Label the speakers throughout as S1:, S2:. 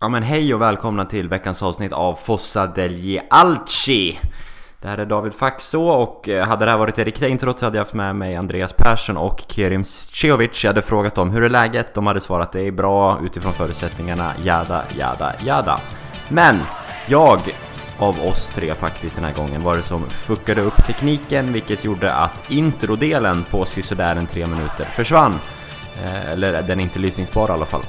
S1: Ja men hej och välkomna till veckans avsnitt av Fossa degli Alci! Det här är David Faxå och eh, hade det här varit det riktiga introt så hade jag haft med mig Andreas Persson och Kerim Ceovic. Jag hade frågat dem hur är läget? De hade svarat det är bra utifrån förutsättningarna, jada, jada, jada. Men jag av oss tre faktiskt den här gången var det som fuckade upp tekniken vilket gjorde att introdelen på sisådär en tre minuter försvann. Eh, eller den är inte lyssningsbar i alla fall.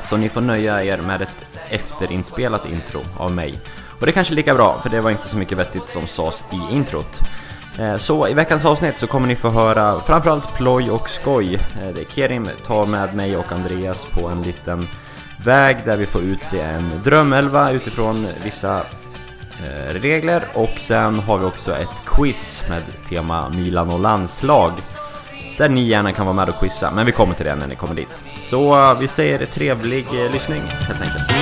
S1: Så ni får nöja er med ett efterinspelat intro av mig. Och det är kanske lika bra, för det var inte så mycket vettigt som sades i introt. Eh, så i veckans avsnitt så kommer ni få höra framförallt ploj och skoj. Eh, Kerim tar med mig och Andreas på en liten väg där vi får utse en drömelva utifrån vissa eh, regler och sen har vi också ett quiz med tema Milan och landslag där ni gärna kan vara med och quizza, men vi kommer till det när ni kommer dit. Så eh, vi säger trevlig eh, lyssning helt enkelt.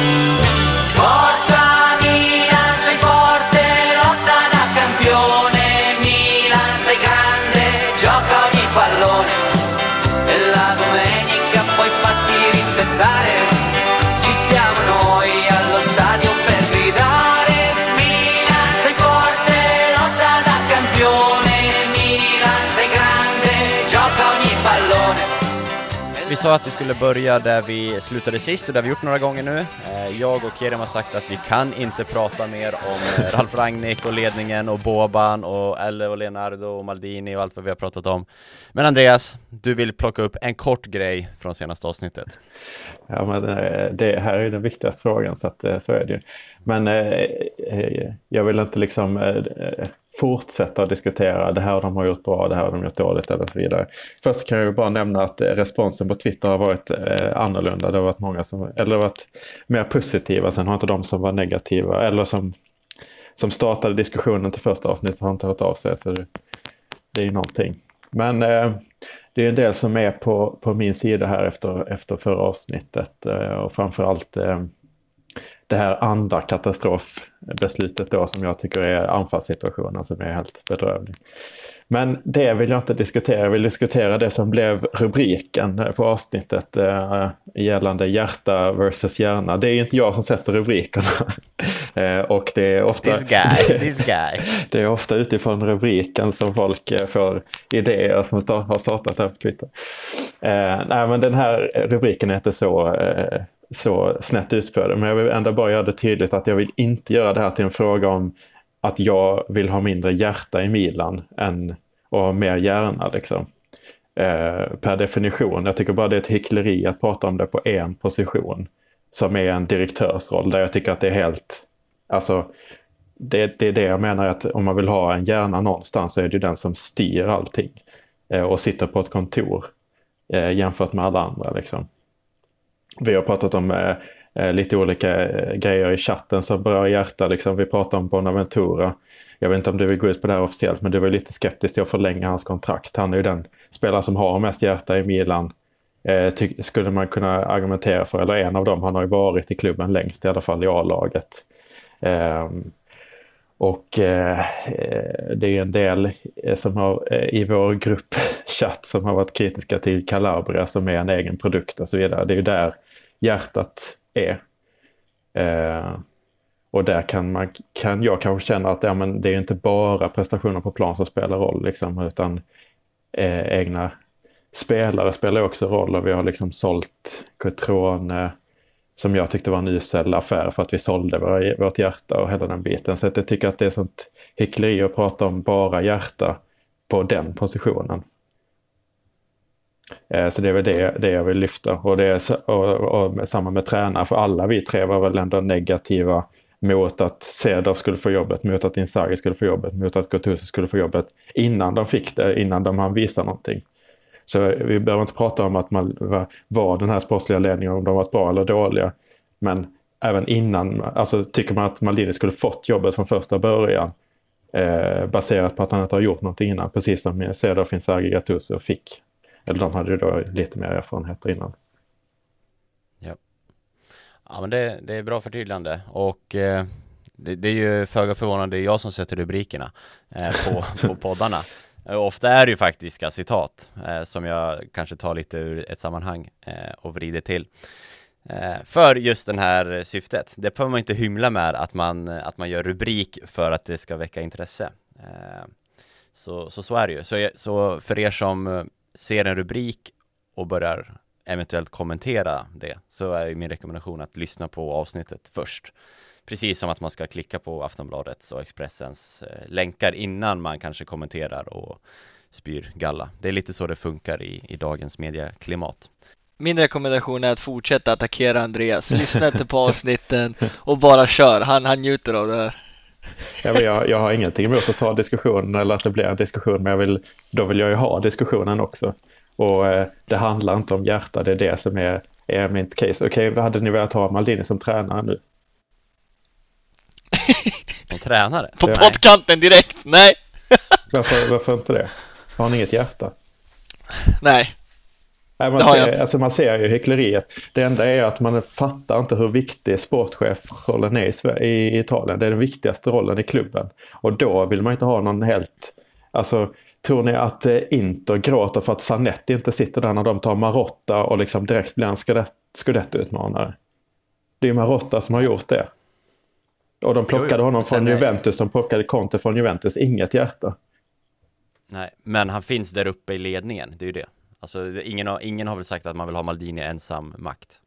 S1: rispettare sa att vi skulle börja där vi slutade sist och det har vi gjort några gånger nu. Eh, jag och Kerem har sagt att vi kan inte prata mer om eh, Ralf Rangnick och ledningen och Boban och Elle och Leonardo och Maldini och allt vad vi har pratat om. Men Andreas, du vill plocka upp en kort grej från senaste avsnittet.
S2: Ja, men eh, det här är den viktigaste frågan så att så är det ju. Men jag vill inte liksom fortsätta diskutera det här de har gjort bra, det här har de gjort dåligt eller så vidare. Först kan jag ju bara nämna att eh, responsen på Twitter har varit eh, annorlunda. Det har varit många som, eller varit mer positiva. Sen har inte de som var negativa eller som, som startade diskussionen till första avsnittet har inte hört av sig. Så det, det är ju någonting. Men eh, det är en del som är på, på min sida här efter, efter förra avsnittet eh, och framförallt eh, det här andra katastrofbeslutet då som jag tycker är anfallssituationen som är helt bedrövlig. Men det vill jag inte diskutera. Jag vill diskutera det som blev rubriken på avsnittet eh, gällande hjärta versus hjärna. Det är inte jag som sätter rubrikerna. eh, och det är ofta,
S1: this guy, this guy.
S2: det är ofta utifrån rubriken som folk eh, får idéer som start, har startat här på Twitter. Eh, nej, men den här rubriken är inte så eh, så snett ut på det. Men jag vill ändå bara göra det tydligt att jag vill inte göra det här till en fråga om att jag vill ha mindre hjärta i Milan än och ha mer hjärna. Liksom. Eh, per definition. Jag tycker bara det är ett hyckleri att prata om det på en position som är en direktörsroll där jag tycker att det är helt, alltså det, det är det jag menar att om man vill ha en hjärna någonstans så är det den som styr allting eh, och sitter på ett kontor eh, jämfört med alla andra. Liksom. Vi har pratat om eh, eh lite olika eh, grejer i chatten som berör hjärta. Liksom. Vi pratar om Bonaventura. Jag vet inte om du vill gå ut på det här officiellt men du var lite skeptisk till att förlänga hans kontrakt. Han är ju den spelare som har mest hjärta i Milan. Eh, skulle man kunna argumentera för, eller en av dem, han har ju varit i klubben längst i alla fall i A-laget. Ehm, eh, och eh, det är en del eh, som har, i vår gruppchatt som har varit kritiska till Calabria som är en egen produkt och så vidare. Det är ju där hjärtat är. Eh, och där kan, man, kan jag kanske känna att ja, men det är inte bara prestationer på plan som spelar roll, liksom, utan eh, egna spelare spelar också roll och vi har liksom sålt Cotrone som jag tyckte var en usel affär för att vi sålde våra, vårt hjärta och hela den biten. Så att jag tycker att det är sånt hyckleri att prata om bara hjärta på den positionen. Eh, så det är väl det, det jag vill lyfta. Och, det är, och, och samma med tränare, för alla vi tre var väl ändå negativa mot att Cedar skulle få jobbet, mot att Inzaghi skulle få jobbet, mot att Gattuso skulle få jobbet innan de fick det, innan de hann visa någonting. Så vi behöver inte prata om att man var den här sportsliga ledningen, om de var bra eller dåliga. Men även innan, alltså tycker man att Maldini skulle fått jobbet från första början eh, baserat på att han inte har gjort någonting innan, precis som Ceder, Inzaghi, Gattuso fick eller de hade ju då lite mer erfarenheter innan.
S1: Ja, ja men det, det är bra förtydligande och eh, det, det, är ju föga förvånande, det är jag som sätter rubrikerna eh, på, på poddarna. Eh, ofta är det ju faktiska citat eh, som jag kanske tar lite ur ett sammanhang eh, och vrider till. Eh, för just den här syftet. Det behöver man inte hymla med att man, att man gör rubrik för att det ska väcka intresse. Så, så, så är det ju. Så, så för er som ser en rubrik och börjar eventuellt kommentera det så är min rekommendation att lyssna på avsnittet först. Precis som att man ska klicka på Aftonbladets och Expressens eh, länkar innan man kanske kommenterar och spyr galla. Det är lite så det funkar i, i dagens medieklimat.
S3: Min rekommendation är att fortsätta attackera Andreas. Lyssna inte på avsnitten och bara kör. Han, han njuter av det här.
S2: Ja, jag, jag har ingenting emot att ta diskussionen eller att det blir en diskussion, men jag vill, då vill jag ju ha diskussionen också. Och eh, det handlar inte om hjärta, det är det som är, är mitt case. Okej, okay, hade ni velat ha Maldini som tränare nu?
S1: Som tränare?
S3: På poddkanten direkt? Nej!
S2: varför, varför inte det? Har ni inget hjärta?
S3: Nej.
S2: Nej, man, ser, alltså man ser ju hyckleriet. Det enda är att man fattar inte hur viktig sportchefrollen är i, i Italien. Det är den viktigaste rollen i klubben. Och då vill man inte ha någon helt... Alltså, tror ni att eh, Inter gråter för att Sanetti inte sitter där när de tar Marotta och liksom direkt blir en scudetto-utmanare? Det är Marotta som har gjort det. Och de plockade jo, jo. honom från Juventus, de plockade Conte från Juventus. Inget hjärta.
S1: Nej, men han finns där uppe i ledningen, det är ju det. Alltså ingen har, ingen har väl sagt att man vill ha Maldini ensam makt.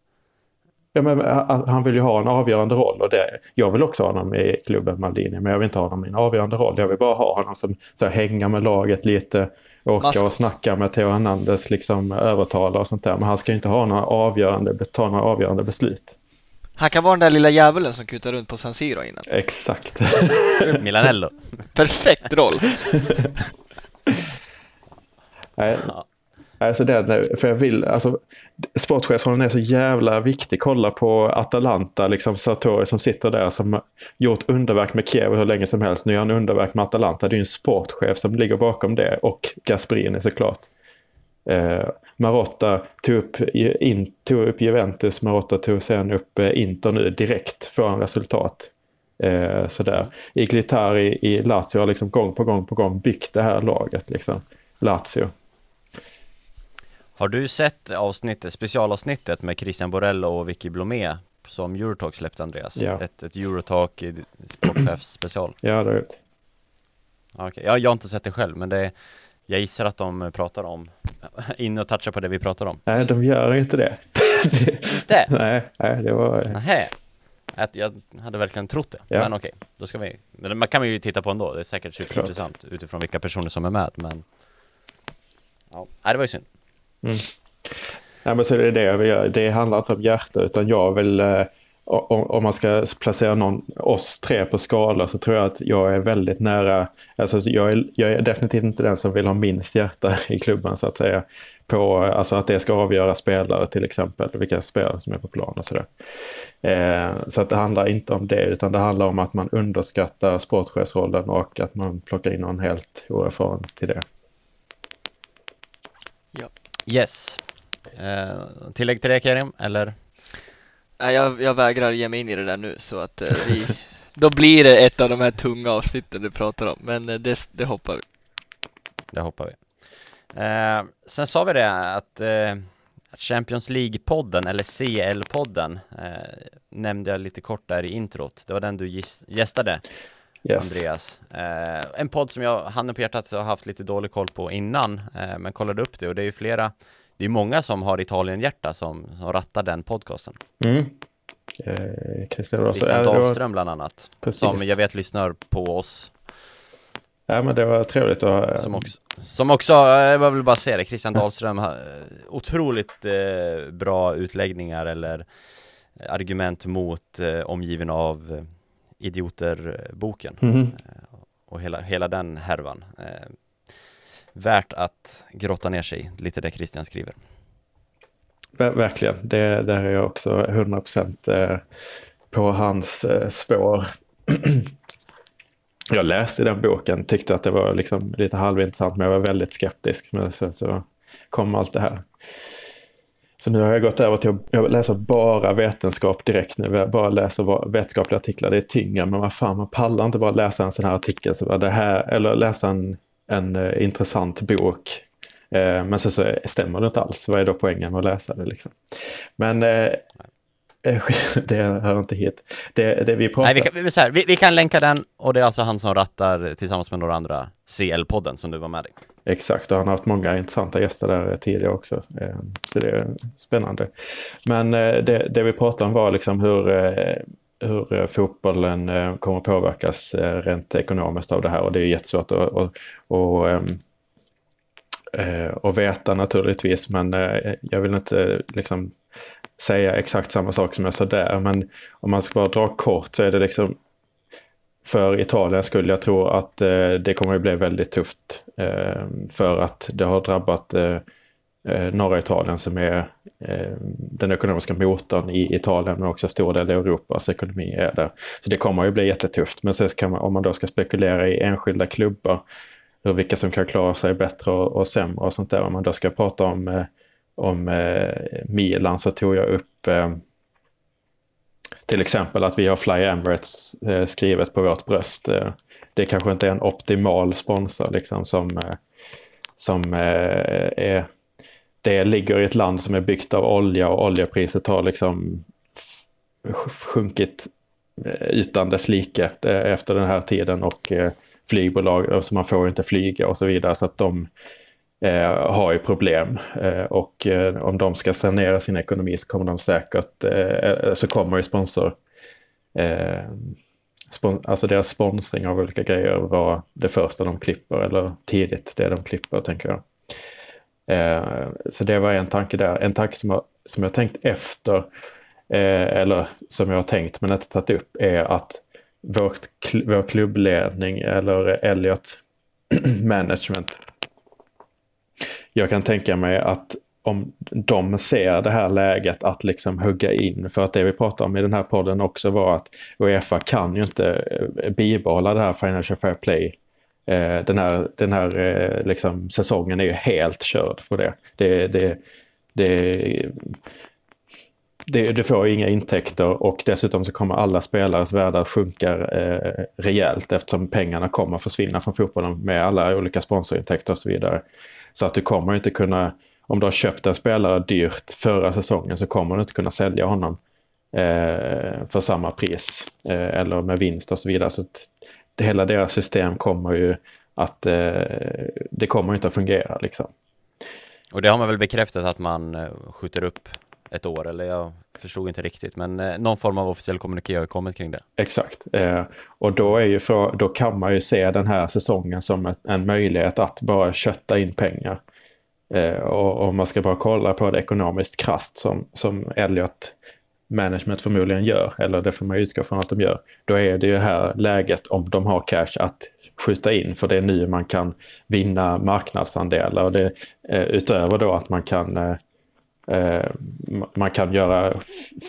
S2: Ja, men han vill ju ha en avgörande roll och det, jag vill också ha honom i klubben Maldini, men jag vill inte ha honom i en avgörande roll. Jag vill bara ha honom som så här, hänga med laget lite, åka och snacka med Theo Hernandez, liksom övertala och sånt där. Men han ska inte ha några avgörande, ta några avgörande beslut.
S3: Han kan vara den där lilla djävulen som kutar runt på San Siro innan.
S2: Exakt.
S1: Milanello.
S3: Perfekt roll.
S2: Nej. Alltså den, för jag vill, alltså sportchefsrollen är så jävla viktig. Kolla på Atalanta, liksom Sartori som sitter där som gjort underverk med Kiev hur länge som helst. Nu gör han underverk med Atalanta. Det är ju en sportchef som ligger bakom det och Gasperini såklart. Eh, Marotta tog upp, in, tog upp Juventus, Marotta tog sen upp eh, Inter nu direkt för en resultat. Eh, sådär. Iglitari i Lazio har liksom gång på gång på gång byggt det här laget. Liksom. Lazio.
S1: Har du sett avsnittet, specialavsnittet med Christian Borello och Vicky Blomé som Eurotalk släppte Andreas?
S2: Ja.
S1: Ett, ett Eurotalk sportchefs special.
S2: Ja, det har jag gjort.
S1: Okej, ja, jag har inte sett det själv men det jag gissar att de pratar om, in och touchar på det vi pratar om.
S2: Nej, de gör inte det.
S1: Inte?
S2: nej, nej, det var...
S1: Nähä. Jag hade verkligen trott det, ja. men okej, då ska vi, man kan ju titta på ändå, det är säkert superintressant utifrån vilka personer som är med, men Ja, det var ju synd.
S2: Mm. Ja, men så det är det jag vill göra. Det handlar inte om hjärta utan jag vill eh, om man ska placera någon, oss tre på skala så tror jag att jag är väldigt nära, alltså jag är, jag är definitivt inte den som vill ha minst hjärta i klubben så att säga. På, alltså att det ska avgöra spelare till exempel, vilka spelare som är på plan och sådär. Eh, så att det handlar inte om det utan det handlar om att man underskattar sportchefsrollen och att man plockar in någon helt oerfaren till det.
S1: Ja. Yes. Eh, tillägg till det Kerim, eller?
S3: Nej, jag, jag vägrar ge mig in i det där nu så att eh, vi Då blir det ett av de här tunga avsnitten du pratar om, men eh, det, det hoppar vi
S1: Det hoppar vi eh, Sen sa vi det att eh, Champions League-podden, eller CL-podden, eh, nämnde jag lite kort där i introt. Det var den du gästade, yes. Andreas. Eh, en podd som jag, handen på hjärtat, har haft lite dålig koll på innan, eh, men kollade upp det och det är ju flera det är många som har Italien-hjärta som, som rattar den podcasten.
S2: Mm.
S1: Eh, Christian Dahlström bland annat. Precis. Som jag vet lyssnar på oss.
S2: Ja men det var trevligt att...
S1: Eh, som också, som också jag vill bara säga det, Christian Dahlström har otroligt eh, bra utläggningar eller argument mot eh, omgiven av eh, idioter-boken. Mm. och hela, hela den härvan värt att grotta ner sig lite det Christian skriver.
S2: Verkligen, det där är jag också 100% eh, på hans eh, spår. jag läste den boken, tyckte att det var liksom lite halvintressant men jag var väldigt skeptisk. Men sen så kom allt det här. Så nu har jag gått över till att jag läser bara vetenskap direkt nu. Jag bara läser vetenskapliga artiklar. Det är tyngre, men vad fan, man pallar inte bara läsa en sån här artikel. Så det här, eller läsa en en uh, intressant bok. Uh, men så, så stämmer det inte alls. Vad är då poängen med att läsa det liksom? Men uh, Det hör inte hit. Det, det vi pratar...
S1: Nej, vi kan, vi, så här, vi, vi kan länka den och det är alltså han som rattar tillsammans med några andra CL-podden som du var med i.
S2: Exakt, och han har haft många intressanta gäster där tidigare också. Ehm, så det är spännande. Men eh, det, det vi pratade om var liksom hur, eh, hur eh, fotbollen kommer påverkas rent ekonomiskt av det här och det är jättesvårt att, att, att, ehm, att veta naturligtvis. Men jag vill inte liksom säga exakt samma sak som jag sa där. Men om man ska bara dra kort så är det liksom för Italien skulle jag tro att eh, det kommer att bli väldigt tufft. Eh, för att det har drabbat eh, eh, norra Italien som är eh, den ekonomiska motorn i Italien men också stor del av Europas ekonomi är där. Så det kommer ju bli jättetufft. Men så kan man, om man då ska spekulera i enskilda klubbar, hur vilka som kan klara sig bättre och, och sämre och sånt där. Om man då ska prata om, eh, om eh, Milan så tog jag upp eh, till exempel att vi har Fly Emirates eh, skrivet på vårt bröst. Eh, det kanske inte är en optimal sponsor liksom som, eh, som är det ligger i ett land som är byggt av olja och oljepriset har liksom sjunkit utan dess like efter den här tiden och flygbolag, så man får inte flyga och så vidare så att de eh, har ju problem eh, och eh, om de ska sanera sin ekonomi så kommer de säkert, eh, eh, så kommer ju sponsor, eh, spon alltså deras sponsring av olika grejer vara det första de klipper eller tidigt det de klipper tänker jag. Eh, så det var en tanke där. En tanke som jag, som jag tänkt efter, eh, eller som jag har tänkt men inte tagit upp, är att vårt, kl- vår klubbledning eller Elliot Management. Jag kan tänka mig att om de ser det här läget att liksom hugga in, för att det vi pratade om i den här podden också var att Uefa kan ju inte eh, bibehålla det här Financial Fair Play eh, den här, den här eh, liksom, säsongen är ju helt körd på det. Det, det, det, det, det får ju inga intäkter och dessutom så kommer alla spelares värde att sjunka eh, rejält eftersom pengarna kommer försvinna från fotbollen med alla olika sponsorintäkter och så vidare. Så att du kommer inte kunna, om du har köpt en spelare dyrt förra säsongen så kommer du inte kunna sälja honom eh, för samma pris eh, eller med vinst och så vidare. Så att det, hela deras system kommer ju att eh, det kommer inte att fungera liksom.
S1: Och det har man väl bekräftat att man eh, skjuter upp ett år, eller jag förstod inte riktigt, men eh, någon form av officiell kommuniké har ju kommit kring det.
S2: Exakt. Eh, och då, är ju för, då kan man ju se den här säsongen som ett, en möjlighet att bara kötta in pengar. Eh, och om man ska bara kolla på det ekonomiskt krasst som, som Elliot Management förmodligen gör, eller det får man utgå från att de gör, då är det ju här läget om de har cash att skjuta in för det är nu man kan vinna marknadsandelar. Och det, eh, utöver då att man kan eh, man kan göra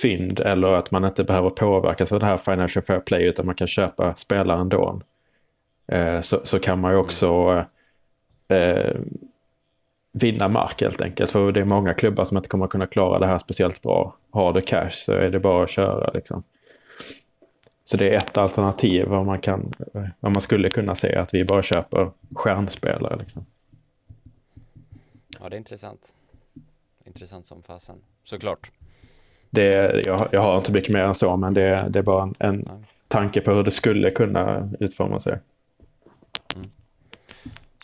S2: fynd eller att man inte behöver påverkas av det här Financial Fair Play utan man kan köpa spelare ändå. Eh, så, så kan man ju också eh, vinna mark helt enkelt. För det är många klubbar som inte kommer kunna klara det här speciellt bra. Har du cash så är det bara att köra liksom. Så det är ett alternativ vad man, kan, vad man skulle kunna säga att vi bara köper stjärnspelare. Liksom.
S1: Ja, det är intressant. Intressant som fasen, såklart.
S2: Det, jag, jag har inte mycket mer än så men det, det är bara en, en tanke på hur det skulle kunna utforma sig.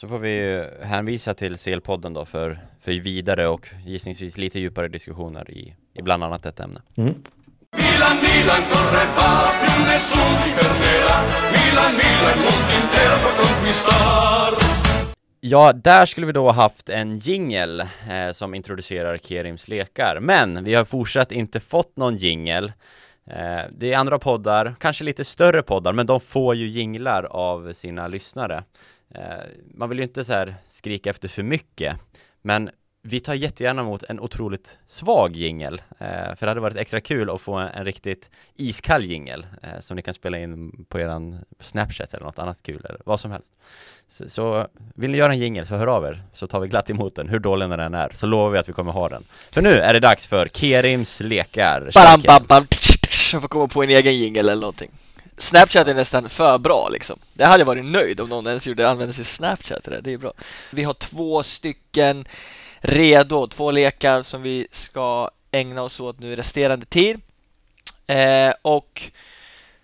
S1: Så får vi hänvisa till CL-podden då för, för vidare och gissningsvis lite djupare diskussioner i, i bland annat detta ämne.
S2: Mm.
S4: Milan, Milan correrà, più nessuno ti fermerà. Milan, Milan, mondo intero può conquistar.
S1: Ja, där skulle vi då haft en jingel eh, som introducerar Kerims lekar, men vi har fortsatt inte fått någon jingel. Eh, det är andra poddar, kanske lite större poddar, men de får ju jinglar av sina lyssnare. Eh, man vill ju inte så här skrika efter för mycket, men vi tar jättegärna emot en otroligt svag jingel, eh, för det hade varit extra kul att få en, riktigt iskall jingel eh, som ni kan spela in på eran Snapchat eller något annat kul eller vad som helst. Så, vill ni göra en jingel så hör av er så tar vi glatt emot den, hur dålig den än är, så lovar vi att vi kommer ha den. För nu är det dags för Kerims lekar.
S3: Bam, bam, bam. Jag får komma på en egen jingle eller någonting. Snapchat är nästan för bra liksom. Det hade jag varit nöjd om någon ens gjorde använda sig Snapchat till det. Det är bra. Vi har två stycken redo, två lekar som vi ska ägna oss åt nu i resterande tid. Eh, och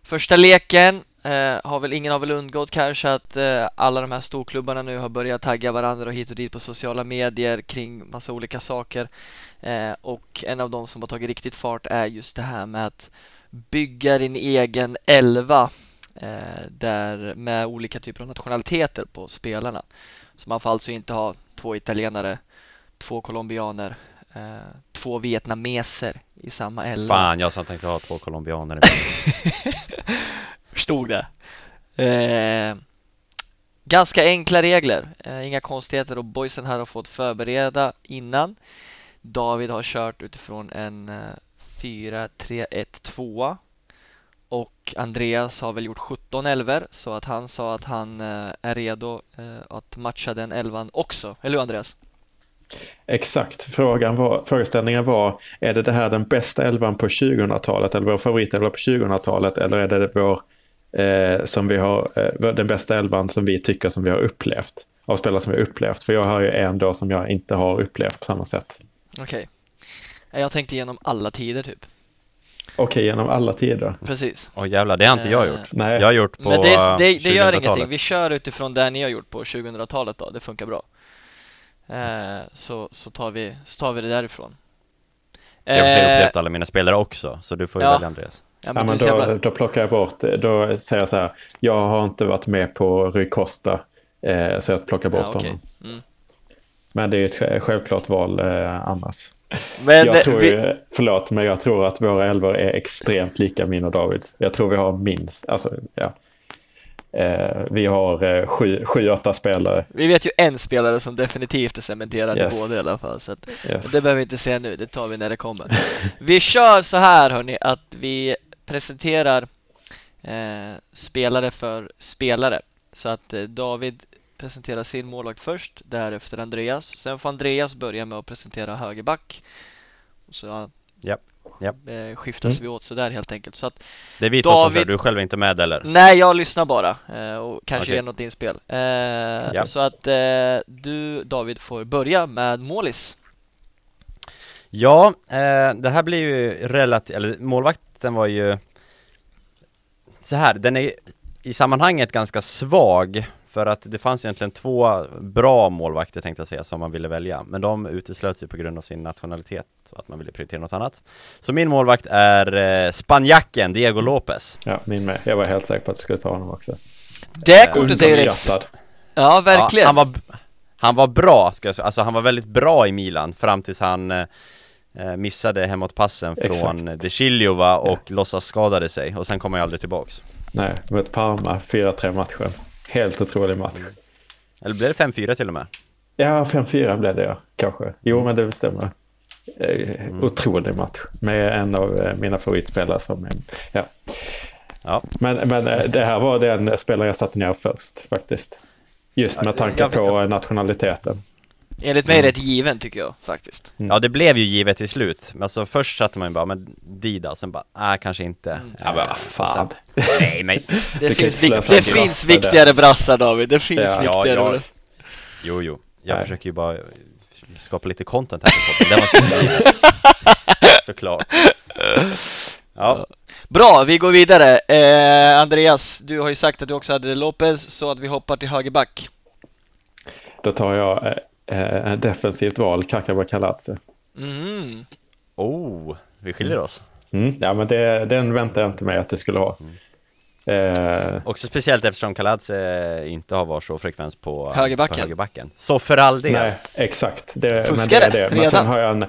S3: första leken eh, har väl ingen har väl undgått kanske att eh, alla de här storklubbarna nu har börjat tagga varandra och hit och dit på sociala medier kring massa olika saker. Eh, och en av de som har tagit riktigt fart är just det här med att bygga din egen elva eh, där med olika typer av nationaliteter på spelarna. Så man får alltså inte ha två italienare, två colombianer, eh, två vietnameser i samma elva.
S1: Fan, jag som tänkte ha två colombianer
S3: Förstod det. Eh, ganska enkla regler, eh, inga konstigheter och boysen här har fått förbereda innan. David har kört utifrån en eh, 4-3-1-2 och Andreas har väl gjort 17 elver så att han sa att han eh, är redo eh, att matcha den elvan också, eller hur Andreas?
S2: Exakt, Frågan var, frågeställningen var, är det det här den bästa elvan på 2000-talet eller vår favoritelva på 2000-talet eller är det vår, eh, som vi har, eh, den bästa elvan som vi tycker som vi har upplevt? Av spelare som vi har upplevt, för jag har ju en då som jag inte har upplevt på samma sätt.
S3: Okej. Okay. Jag tänkte igenom alla tider typ.
S2: Okej, okay, genom alla tider.
S3: Precis.
S1: Åh oh, jävlar, det har inte jag gjort.
S3: Eh,
S2: Nej.
S1: Jag har gjort på
S3: Men det, det, det gör
S1: 2000-talet.
S3: ingenting, vi kör utifrån det ni har gjort på 2000-talet då, det funkar bra. Eh, så, så, tar vi, så tar vi det därifrån.
S1: Jag har
S3: Eh,
S1: upplevt alla mina spelare också, så du får ju
S3: ja.
S1: välja Andreas.
S3: Ja,
S2: Ja,
S3: men
S2: men
S3: du ser
S2: då,
S3: bara,
S2: då plockar jag bort, då säger jag så här, jag har inte varit med på Rui Costa, eh, så jag plockar bort
S3: ja, okej.
S2: honom.
S3: Mm.
S2: Men det är ett sj- självklart val eh, annars.
S3: Men
S2: jag tror
S3: vi,
S2: ju, förlåt, men jag tror att våra elvor är extremt lika min och Davids. Jag tror vi har minst, alltså ja. Eh, vi har eh, sju, sju, åtta spelare.
S3: vi vet ju en spelare som definitivt är cementerad
S2: Yes.
S3: i båda i alla fall. Så att,
S2: Yes.
S3: Det behöver vi inte säga nu, det tar vi när det kommer. Vi kör så här hörni, att vi presenterar eh, spelare för spelare. Så att eh, David presenterar sin målvakt först, därefter Andreas. Sen får Andreas börja med att presentera högerback. Så
S1: Japp, japp.
S3: eh, skiftas
S2: Mm.
S3: vi åt sådär helt enkelt. Så att,
S1: Det är vi två som
S3: David-
S1: kör, du är själv inte med eller?
S3: nej, jag lyssnar bara eh, och kanske
S1: Okej.
S3: ger något inspel. Eh,
S1: Ja.
S3: Så att eh, du David får börja med målis.
S1: Ja, det här blir ju relativt, eller målvakten var ju så här, den är i sammanhanget ganska svag för att det fanns egentligen två bra målvakter tänkte jag säga som man ville välja men de uteslöts ju på grund av sin nationalitet så att man ville prioritera något annat Så min målvakt är eh, spanjacken Diego Lopez
S2: Ja, min med. Jag var helt säker på att du skulle ta honom också.
S3: Det kortet är rätt.
S2: Underskattad.
S3: Ja, verkligen.
S1: Ja, han, var, han var bra, ska jag säga. Alltså han var väldigt bra i Milan fram tills han eh, eh, missade hemåtpassen från
S2: Exakt.
S1: De Chilio va, och låtsas skadade sig och sen kom han ju aldrig tillbaks
S2: Nej, mot Parma, 4-3 matchen. Helt otrolig match.
S1: Eller blev det 5-4 till och med?
S2: Ja, 5-4 blev det ja, kanske. Jo, men det stämmer. Eh, Otrolig match med en av eh, mina favoritspelare som ja.
S1: Ja,
S2: Men, men eh, det här var den spelare jag satte ner först faktiskt. Just med tanke på nationaliteten.
S3: Enligt mig rätt given tycker jag faktiskt.
S1: ja det blev ju givet till slut Men alltså först satte man ju bara, men Dida, sen bara, nej kanske inte
S2: Ja, men vad fan.
S1: Sen, Nej men,
S3: Det
S2: Du
S3: finns, vik- det finns viktigare brassar David, det finns
S2: Ja,
S3: viktigare.
S1: ja. jo jo Jag
S2: Nej.
S1: försöker ju bara skapa lite content här på podden, det ju bli Såklart Ja,
S3: Bra, vi går vidare. Eh, Andreas, du har ju sagt att du också hade Lopez, så att vi hoppar till högerback.
S2: Då tar jag eh, defensivt val, Kakaba Kalatse.
S3: Mm.
S1: oh, vi skiljer oss
S2: Mm, ja, men det, den väntade jag inte mig att du skulle ha. Eh,
S1: Också speciellt eftersom Kaladze inte har varit så frekvens på
S3: Högerbacken.
S1: På högerbacken. Så för all del.
S2: nej, exakt. Det, men det är det. Men
S3: redan.
S2: sen har jag en...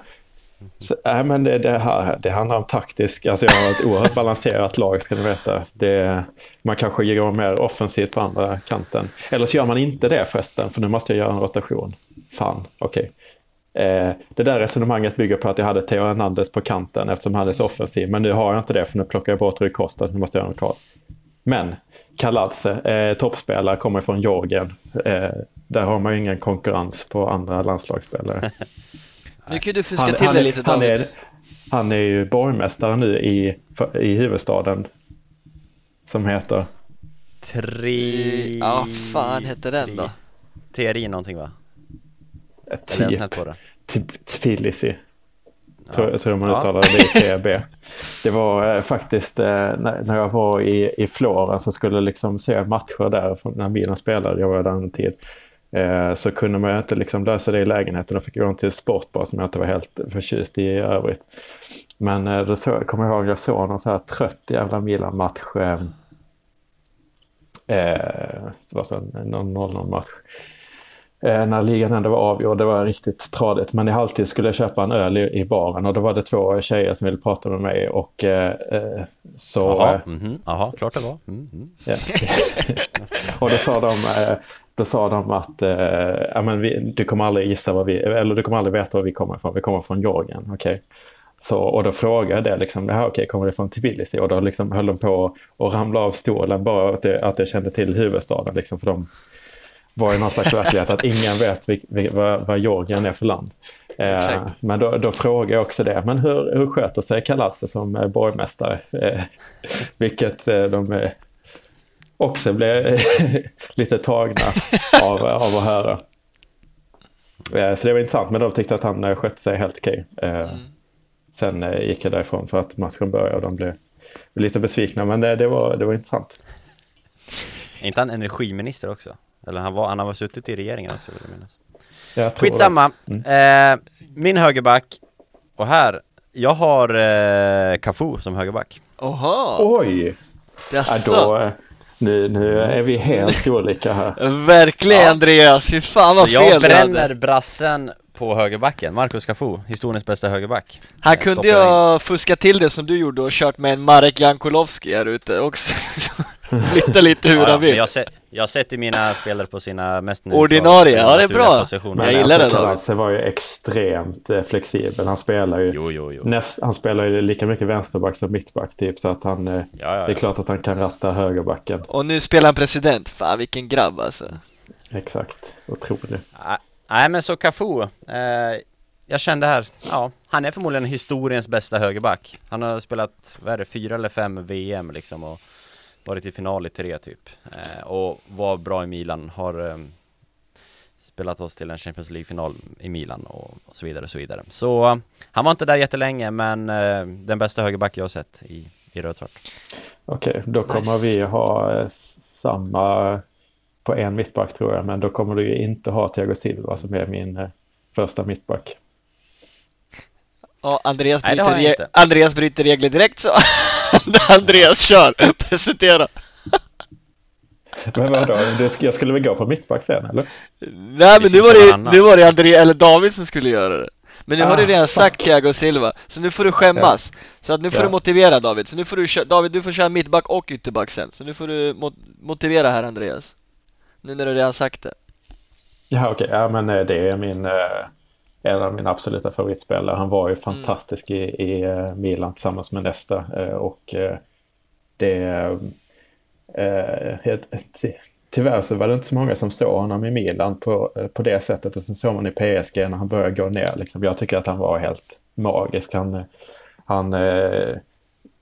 S2: Så, nej, men det, det, här, det handlar om taktisk. Alltså jag har ett oerhört balanserat lag ska ni veta. Det, man kanske går mer offensivt på andra kanten. Eller så gör man inte det förresten, för nu måste jag göra en rotation. Fan, okej. Eh, det där resonemanget bygger på att jag hade Theo Hernandez på kanten eftersom han är så offensiv. Men nu har jag inte det för nu plockar jag bort Rui Costa så nu måste jag göra en kvar. Men Kaladze, eh, toppspelare, kommer från Georgien. Eh, där har man ju ingen konkurrens på andra landslagsspelare.
S3: Nu kan du fuska
S2: Han,
S3: till
S2: han,
S3: det
S2: är,
S3: lite
S2: han,
S3: David.
S2: är, han är ju borgmästare nu i, i huvudstaden. Som heter...
S1: Tri...
S3: Ja, fan hette den då?
S1: Teori någonting va?
S2: Typ, Tbilisi. tror,
S1: Ja.
S2: tror man
S1: Ja.
S2: uttalar det i TB. Det var eh, faktiskt eh, när, när jag var i, i Florens och skulle liksom se matcher där från när Milan spelade, jag var där en tid. Eh, så kunde man inte liksom lösa det i lägenheten och fick gå till Sportbar som jag inte var helt förtjust i i övrigt. Men eh, då så, kommer jag ihåg jag såg någon så här trött jävla Milan-match. Eh, eh, det var så en- någon 0-0 match. Eh, när ligan ändå var avgjord, det var riktigt tradigt. Men i halvtid skulle jag köpa en öl i, i baren och då var det två tjejer som ville prata med mig och eh, så...
S1: Jaha, mhm, jaha, klart det var. Mm, mm.
S2: Ja. och då sa de, då sa de att eh, men vi, du kommer aldrig gissa vad vi, eller du kommer aldrig veta var vi kommer ifrån. Vi kommer från Georgien, okej. Så, och då frågade jag det, liksom, ja, okej, kommer det från Tbilisi? Och då liksom höll de på att ramla av stolen bara att, det, att jag kände till huvudstaden. Liksom, för de var i någon slags verklighet att ingen vet vil, vil, vad, vad Georgien är för land. Eh, men då, då frågade jag också det, men hur, hur sköter sig Kalatse som eh, borgmästare? Eh, vilket eh, de eh, också blev lite tagna av, av att höra. Eh, så det var intressant, men de tyckte att han eh, skötte sig helt okej. Eh, Sen eh, gick jag därifrån för att matchen började och de blev lite besvikna, men det, det, var, det var intressant.
S1: Är inte han energiminister också? Eller han, var, han har suttit i regeringen också vill jag minnas.
S2: Jag tror
S1: Skitsamma.
S2: Mm.
S1: Eh, min högerback, och här, jag har eh, Cafu som högerback.
S3: Oha!
S2: Oj! Ja,
S3: Jaså?
S2: då, nu, nu är vi helt olika här.
S3: Verkligen
S1: Ja.
S3: Andreas, fy fan
S1: Så
S3: vad fel
S1: jag bränner
S3: hade.
S1: brassen på högerbacken, Marcus Cafu, historiens bästa högerback.
S3: Han
S1: Eh,
S3: kunde ju ha fuskat till det som du gjorde och kört med en Marek Jankulovski här ute också. Flytta lite hur
S1: Ja,
S3: han vill.
S1: jag, se, jag sätter mina spelare på sina mest
S3: Ordinarie, ja, det är bra.
S1: positioner.
S3: Jag gillar det, David.
S2: Kalatse var ju extremt eh, flexibel. Han spelar ju,
S1: Jo, jo, jo.
S2: näst, han spelar ju lika mycket vänsterback som mittback typ. Så att han, eh,
S1: Ja, ja,
S2: det är klart att han kan ratta högerbacken.
S3: Och nu spelar han president. Fan vilken grabb alltså.
S2: Exakt, otroligt.
S1: Nej, Nej men så Cafu, eh, jag kände här, ja, han är förmodligen historiens bästa högerback. Han har spelat, vad är det, fyra eller fem VM liksom och varit i final i tre typ. Eh, och var bra i Milan, har eh, spelat oss till en Champions League-final i Milan och, och så vidare och så vidare. Så eh, han var inte där jättelänge men eh, den bästa högerback jag har sett i, i rödsvart.
S2: Okej, då kommer
S3: Nice.
S2: vi ha eh, samma på en mittback tror jag. Men då kommer du ju inte ha Thiago Silva som är min eh, första mittback.
S3: Ja, Andreas
S1: Nej, det
S3: bryter,
S1: inte.
S3: Andreas bryter regler direkt så. Andreas kör, presentera.
S2: Men vadå, jag skulle väl gå på mittback sen eller?
S3: Nej men nu var
S1: köra
S3: det, nu var det André, eller David som skulle göra det. Men nu har
S2: Ah,
S3: du redan
S2: fuck.
S3: sagt Thiago Silva, så nu får du skämmas. Så att nu får
S2: Ja.
S3: du motivera David, så nu får du kö- David du får köra mittback och ytterback sen. Så nu får du mo- motivera här Andreas. Nu när du redan sagt det.
S2: Ja okej, ja men eh, det är min, eh, en av mina absoluta favoritspelare. Han var ju fantastisk i, i eh, Milan tillsammans med Nesta. eh, Och eh, det... Tyvärr så var det inte så många som såg honom i Milan på, på det sättet. Och sen såg man i PSG när han började gå ner. Liksom. Jag tycker att han var helt magisk. Han, han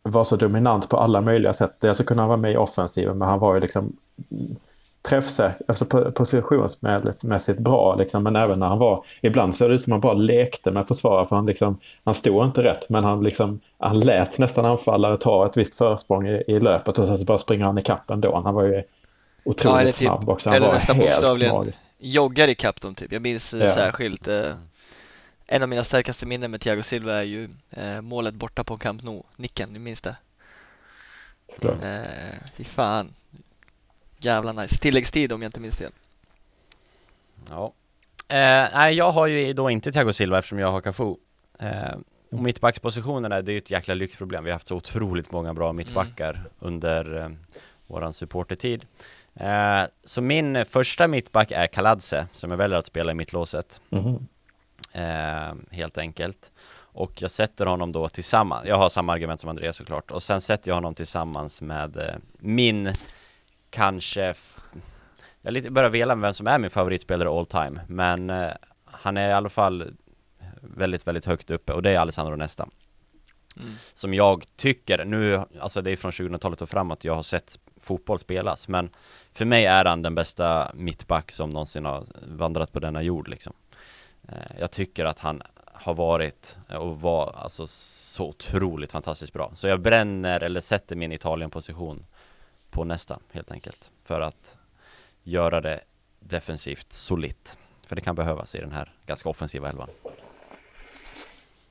S2: var så dominant på alla möjliga sätt. Dels så kunde han vara med i offensiven men han var ju liksom träffsäker, alltså po- positionsmässigt bra liksom, men även när han var, ibland såg det ut som han bara lekte med försvarare för han liksom, han stod inte rätt men han liksom, han lät nästan anfallare ta ett visst försprång i, i löpet och sen så bara springer han i kappen ändå. Han var ju otroligt
S3: Ja, eller typ-
S2: snabb också, han
S3: eller
S2: var
S3: nästan
S2: helt
S3: bokstavligen.
S2: magisk.
S3: Joggar i kapp dem typ. Jag minns eh,
S2: Ja.
S3: särskilt eh, En av mina starkaste minnen med Thiago Silva är ju eh, målet borta på Camp Nou, nicken, ni minns det?
S2: såklart.
S3: Eh, fy fan Jävla nice, tilläggstid om jag inte minns fel
S1: Ja. Eh, nej, jag har ju då inte Thiago Silva eftersom jag har Cafu. Eh, och mittbackspositionerna, det är ju ett jäkla lyxproblem. Vi har haft så otroligt många bra mittbackar under eh, våran supportertid. Eh, så min första mittback är Kaladze, som jag väljer att spela i mittlåset.
S2: Mhm.
S1: Eh, helt enkelt. Och jag sätter honom då tillsammans, jag har samma argument som Andreas såklart, och sen sätter jag honom tillsammans med eh, min, kanske, jag lite börjar vela med vem som är min favoritspelare all time, men eh, han är i alla fall väldigt, väldigt högt uppe och det är Alessandro Nesta.
S3: Mm.
S1: Som jag tycker, nu, alltså det är från 2000-talet och framåt jag har sett fotboll spelas, men för mig är han den bästa mittback som någonsin har vandrat på denna jord liksom. Eh, Jag tycker att han, har varit och var alltså så otroligt fantastiskt bra. Så jag bränner eller sätter min Italien-position på nästa helt enkelt. För att göra det defensivt solitt. För det kan behövas i den här ganska offensiva elvan.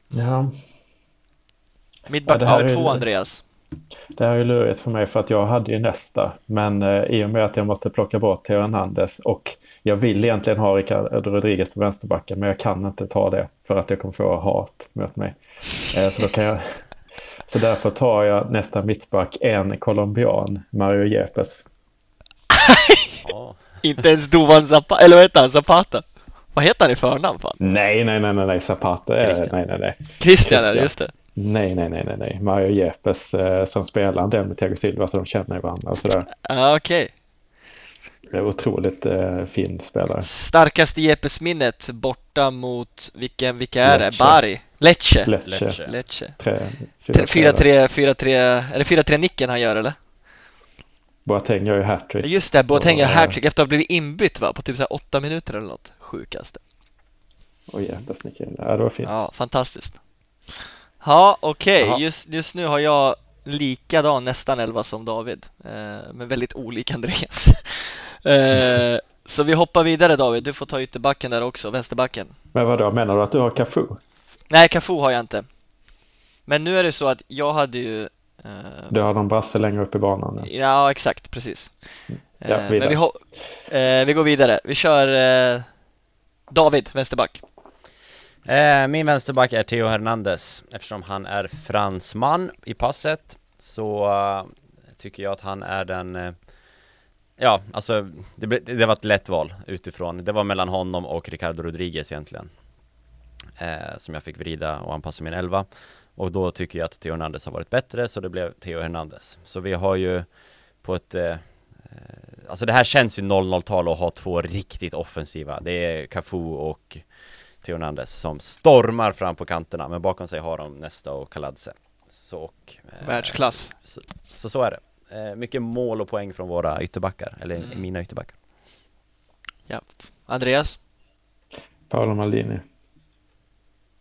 S2: Ja,
S3: Mittback
S2: Ja,
S3: två Andreas.
S2: det här är lurigt för mig för att jag hade ju nästa. Men eh, i och med att jag måste plocka bort Theo Hernandez och jag vill egentligen ha Ricardo Rodriguez på vänsterbacken men jag kan inte ta det för att jag kommer få hat mot mig. Eh, så, då kan jag, så därför tar jag nästa mittback en colombian, Mario Yepes.
S1: Ja,
S3: Inte ens Dovan Zapata, eller vad heter han? Zapata? Vad heter han i förnamn fan?
S2: Nej, nej, nej, nej, nej, Zapata. är-
S1: Christian.
S2: Nej, nej, nej.
S3: Christian,
S2: Christian.
S3: just det.
S2: Nej, nej, nej, nej, nej. Mario Yepes eh, som spelar en del med Thiago Silva så de känner varandra och sådär.
S3: Ja, okej.
S2: Det är otroligt eh, fin spelare.
S3: Starkaste Jepes-minnet borta mot, vilken, vilka är det? Bari? Lecce?
S2: Lecce.
S1: Lecce.
S3: Lecce.
S2: Tre, fyra,
S3: 4-3, 4-3, är det 4-3-nicken han gör eller?
S2: Boateng gör ju hattrick.
S3: Just det, Boateng gör hattrick efter att ha blivit inbytt va? På typ så här 8 minuter eller något. Sjukaste.
S2: Och Yepes nickade in. Ja, det var fint.
S3: Ja, fantastiskt. Ja, okej.
S1: Jaha.
S3: Just, just nu har jag likadan nästan 11 som David. Eh, men väldigt olika Andreas. eh, så vi hoppar vidare David. Du får ta ytterbacken där också, vänsterbacken.
S2: Men vadå, menar du att du har Cafu?
S3: Nej, Cafu har jag inte. Men nu är det så att jag hade ju eh,
S2: Du har någon brasse längre upp i banan nu.
S3: Ja, exakt, precis.
S2: Ja,
S3: Eh, men
S2: vidare.
S3: vi, ho- eh, vi går vidare. Vi kör eh, David, vänsterback.
S1: Eh, min vänsterback är Theo Hernandez eftersom han är fransman i passet så tycker jag att han är den Ja, alltså det, det var ett lätt val utifrån. Det var mellan honom och Ricardo Rodriguez egentligen. Eh, som jag fick vrida och anpassa min elva. Och då tycker jag att Theo Hernandez har varit bättre så det blev Theo Hernandez. Så vi har ju på ett eh, eh, Alltså det här känns ju 0-0-tal att ha två riktigt offensiva. Det är Cafu och Theo Hernandez som stormar fram på kanterna men bakom sig har de Nesta och Kaladze. Så, och, eh,
S3: Världsklass.
S1: Så, så så är det. Eh, mycket mål och poäng från våra ytterbackar, eller
S3: Mm.
S1: mina ytterbackar.
S3: Ja. Andreas?
S2: Paolo Maldini.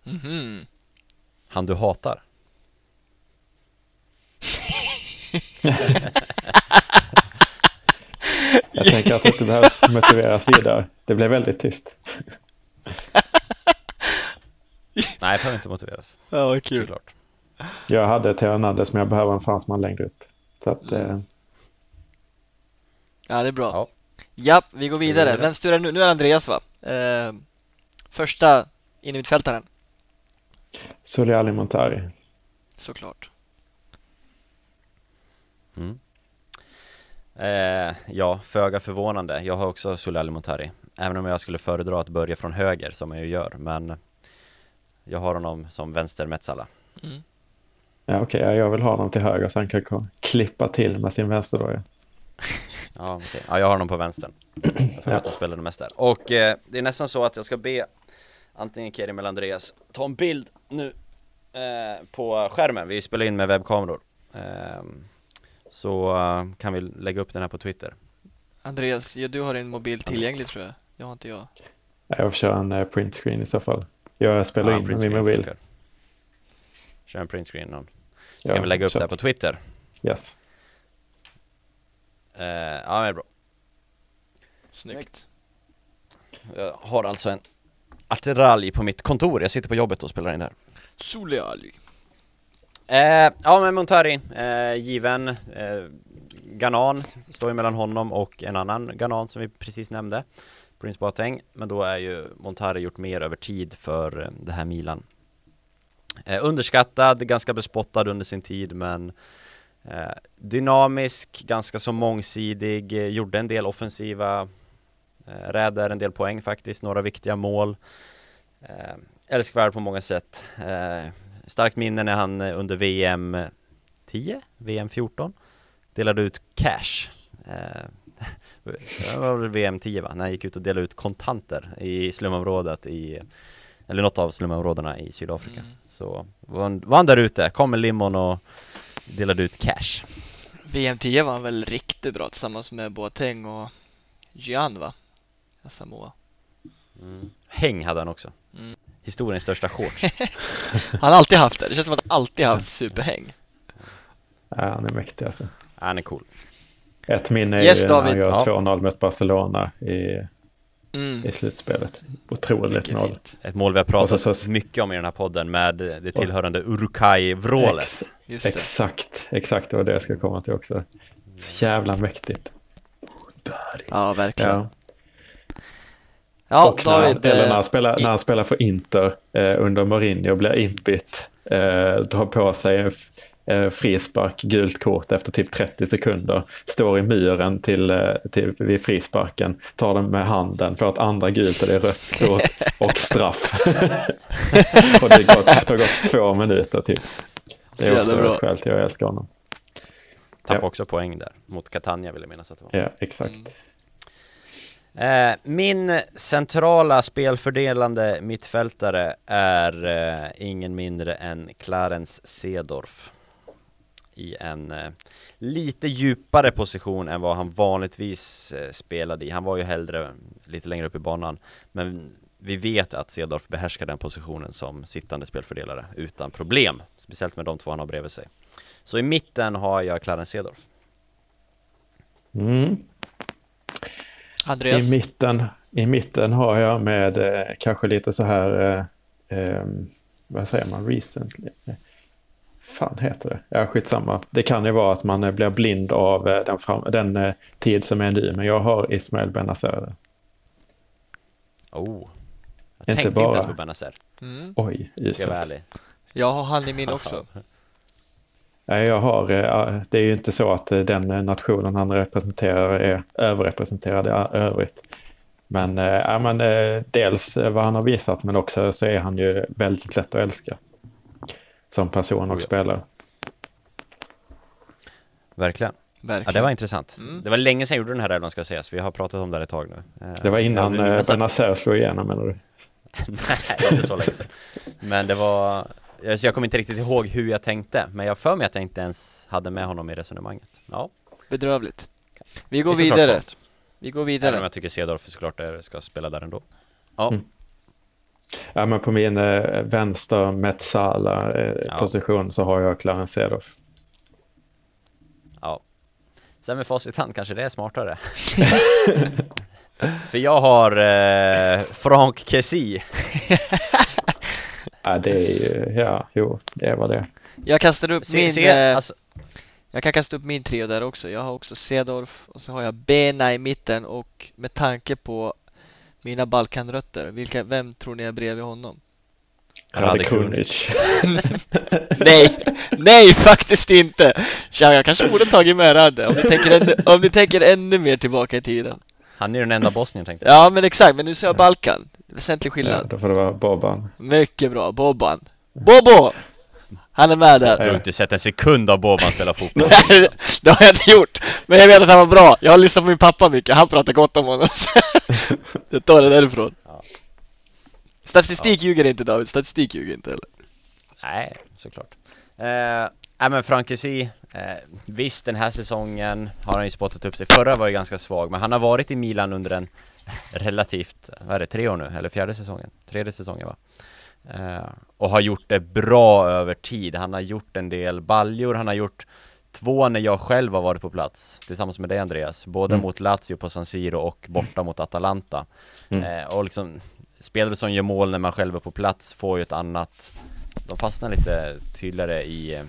S3: Mhm.
S1: Han du hatar.
S2: Jag tänker att det inte behövs motiveras vidare. Det blev väldigt tyst.
S1: Nej, det behöver inte motiveras.
S3: Ja, vad kul.
S1: Såklart.
S2: Jag hade Theo Hernandez men jag behöver en fransman längre upp. Så att, eh,
S3: Ja, det är bra.
S1: Ja.
S3: Ja, vi går vidare. Vem styr det nu? Nu är det Andreas va? Eh, första innermittfältaren,
S2: Soli Montari.
S3: såklart.
S1: Mm. Eh, ja, föga förvånande. Jag har också Sulali Montari. Även om jag skulle föredra att börja från höger som jag ju gör. Men jag har honom som vänster Metsala.
S3: Mm.
S2: Ja, Okej, ja, jag vill ha honom till höger så han kan klippa till med sin vänsterdoja.
S1: Ja, okej. ja, jag har honom på vänstern. För att jag spelade mest där. Och eh, det är nästan så att jag ska be antingen Kerim eller Andreas ta en bild nu eh, på skärmen. Vi spelar in med webbkameror. Eh, så eh, kan vi lägga upp den här på Twitter.
S3: Andreas, ja, du har din mobil tillgänglig tror jag. Det har inte jag.
S2: Ja, Jag får köra en eh, print screen i så fall. Jag spelar
S1: Ja,
S2: in med min mobil.
S1: funkar. Kör en print screen någon. Så
S2: Ja,
S1: kan vi lägga upp det här på Twitter.
S2: Yes.
S1: Eh, ja, det är bra.
S3: Snyggt.
S1: Jag har alltså en attiralj på mitt kontor. Jag sitter på jobbet och spelar in det här.
S3: Soliali.
S1: Eh, ja men Montari, eh, given eh, Ganan, står ju mellan honom och en annan Ganan som vi precis nämnde Prince Boateng, men då är ju Montari gjort mer över tid för eh, det här Milan eh, Underskattad, ganska bespottad under sin tid men eh, Dynamisk, ganska så mångsidig, eh, gjorde en del offensiva räder, en del poäng faktiskt, några viktiga mål eh, Älskvärd på många sätt eh, Starkt minne när han eh, under VM 10, VM 14 delade ut cash. Eh, det var väl VM 10 va? När han gick ut och delade ut kontanter i slumområdet i, eller något av slumområdena i Sydafrika.
S3: Mm.
S1: Så var han, var han där ute, kom med limon och delade ut cash.
S3: VM 10 var han väl riktigt bra tillsammans med Boateng och Gian va? Samoa.
S1: Mm. Häng hade han också.
S3: Mm.
S1: historiens största shorts.
S3: Han har alltid haft det, det känns som att han alltid haft superhäng
S2: Ja, han är mäktig alltså.
S1: Han är cool.
S2: Ett minne är
S3: Yes,
S2: ju när han
S3: David.
S2: gör
S1: Ja.
S2: 2-0 mot Barcelona i,
S3: mm.
S2: i slutspelet. Otroligt mål.
S1: Ett mål vi har pratat
S2: Och så- så-
S1: mycket om i den här podden med det tillhörande Urukai-vrålet.
S2: Ex- exakt, exakt det var det jag ska komma till också. Så jävla mäktigt.
S3: Ja, verkligen
S2: Ja.
S3: Ja,
S2: och när,
S3: David
S2: eller när,
S3: eh,
S2: han spelar, när han spelar för Inter eh, under Mourinho blir inbytt, eh, drar på sig en eh, frispark, gult kort efter typ 30 sekunder, står i muren till, eh, till, vid frisparken, tar den med handen, får ett andra gult och det är rött kort och straff. och det har, gått, det har gått två minuter typ. Det är också ett skäl till att jag älskar honom.
S1: Tappade
S2: Ja.
S1: också poäng där mot Catania vill jag minnas att det var.
S2: Ja, exakt.
S3: Mm.
S1: Eh, min centrala spelfördelande mittfältare är eh, ingen mindre än Clarence Sedorf i en eh, lite djupare position än vad han vanligtvis eh, spelade i. Han var ju hellre lite längre upp i banan, men vi vet att Sedorf behärskar den positionen som sittande spelfördelare utan problem, speciellt med de två han har bredvid sig. Så i mitten har jag Clarence Sedorf.
S2: Mm.
S3: Andreas
S2: I mitten, I mitten har jag med eh, kanske lite så här, eh, eh, vad säger man, recently? fan heter det? Ja, skitsamma. Det kan ju vara att man eh, blir blind av eh, den, fram, den eh, tid som är nu, men jag har Ismael Benazer.
S1: Oh, jag
S2: Inte
S1: tänkte
S2: bara-
S1: inte ens på Benazer,
S3: mm.
S2: Oj, just
S1: jag.
S3: Jag har han i min också
S2: Nej, jag har, eh, det är ju inte så att eh, den nationen han representerar är överrepresenterad i övrigt. Men, eh, ja, men dels vad han har visat, men också så är han ju väldigt lätt att älska. Som person och
S1: Oh ja.
S2: spelare.
S1: Verkligen.
S3: Verkligen
S1: Ja, det var intressant.
S3: Mm.
S1: Det var länge sedan jag gjorde den här elvan ska sägas. Vi har pratat om det här ett tag nu.
S2: Det var innan Benazer slog igenom menar du?
S1: Nej, inte så länge sedan. Men det var, jag, jag kommer inte riktigt ihåg hur jag tänkte, men jag för mig att jag inte ens hade med honom i resonemanget. Ja,
S3: Bedrövligt Vi
S1: det
S3: går vidare. Vi går
S1: Även om
S3: vidare
S1: jag tycker Cedorf såklart är, ska spela där ändå. Ja,
S2: Mm. Ja, men på min eh, vänster Metsala eh,
S1: Ja.
S2: position så har jag Clarence Seedorf.
S1: ja. Sen med facit i hand kanske det är smartare. För jag har eh, Franck Kessie.
S2: Ja, det är ju, ja, jo, det vad det.
S3: Jag kastar upp
S1: Se,
S3: min
S1: se,
S3: eh,
S1: alltså,
S3: Jag kan kasta upp min trio där också Jag har också Sedorf och så har jag Bena i mitten och med tanke på mina Balkanrötter, vilka, vem tror ni är bredvid honom?
S2: Rade
S1: Rade
S2: Krunic.
S3: Nej, nej faktiskt inte! Tja, jag kanske borde tagit med Rade om ni tänker ännu, om ni tänker ännu mer tillbaka i tiden
S1: han är ju den enda bosnien tänkte jag.
S3: Ja men exakt, men nu ser jag Balkan Väsentlig
S2: Ja,
S3: skillnad
S2: då får det vara Boban.
S3: Mycket bra, Bobban Bobo! Han är med där
S1: Du har inte sett en sekund av Boban spela fotboll.
S3: Nej, det har jag inte gjort. Men jag vet att han var bra. Jag har lyssnat på min pappa mycket. Han pratar gott om honom. jag tar det därifrån.
S1: Ja.
S3: Statistik ljuger inte David. Statistik ljuger inte heller.
S1: Nej, såklart. Eh, nej men Frank Kessie, eh, visst den här säsongen har han ju spottat upp sig. Förra var ju ganska svag, men han har varit i Milan under en relativt, vad är det, tre år nu? Eller fjärde säsongen? Tredje säsongen va? Eh, och har gjort det bra över tid. Han har gjort en del baljor, han har gjort två när jag själv har varit på plats tillsammans med dig Andreas. Både
S2: Mm.
S1: mot Lazio på San Siro och borta mot Atalanta.
S2: Mm.
S1: Eh, och liksom spelare som gör mål när man själv är på plats får ju ett annat De fastnar lite tydligare i, eh,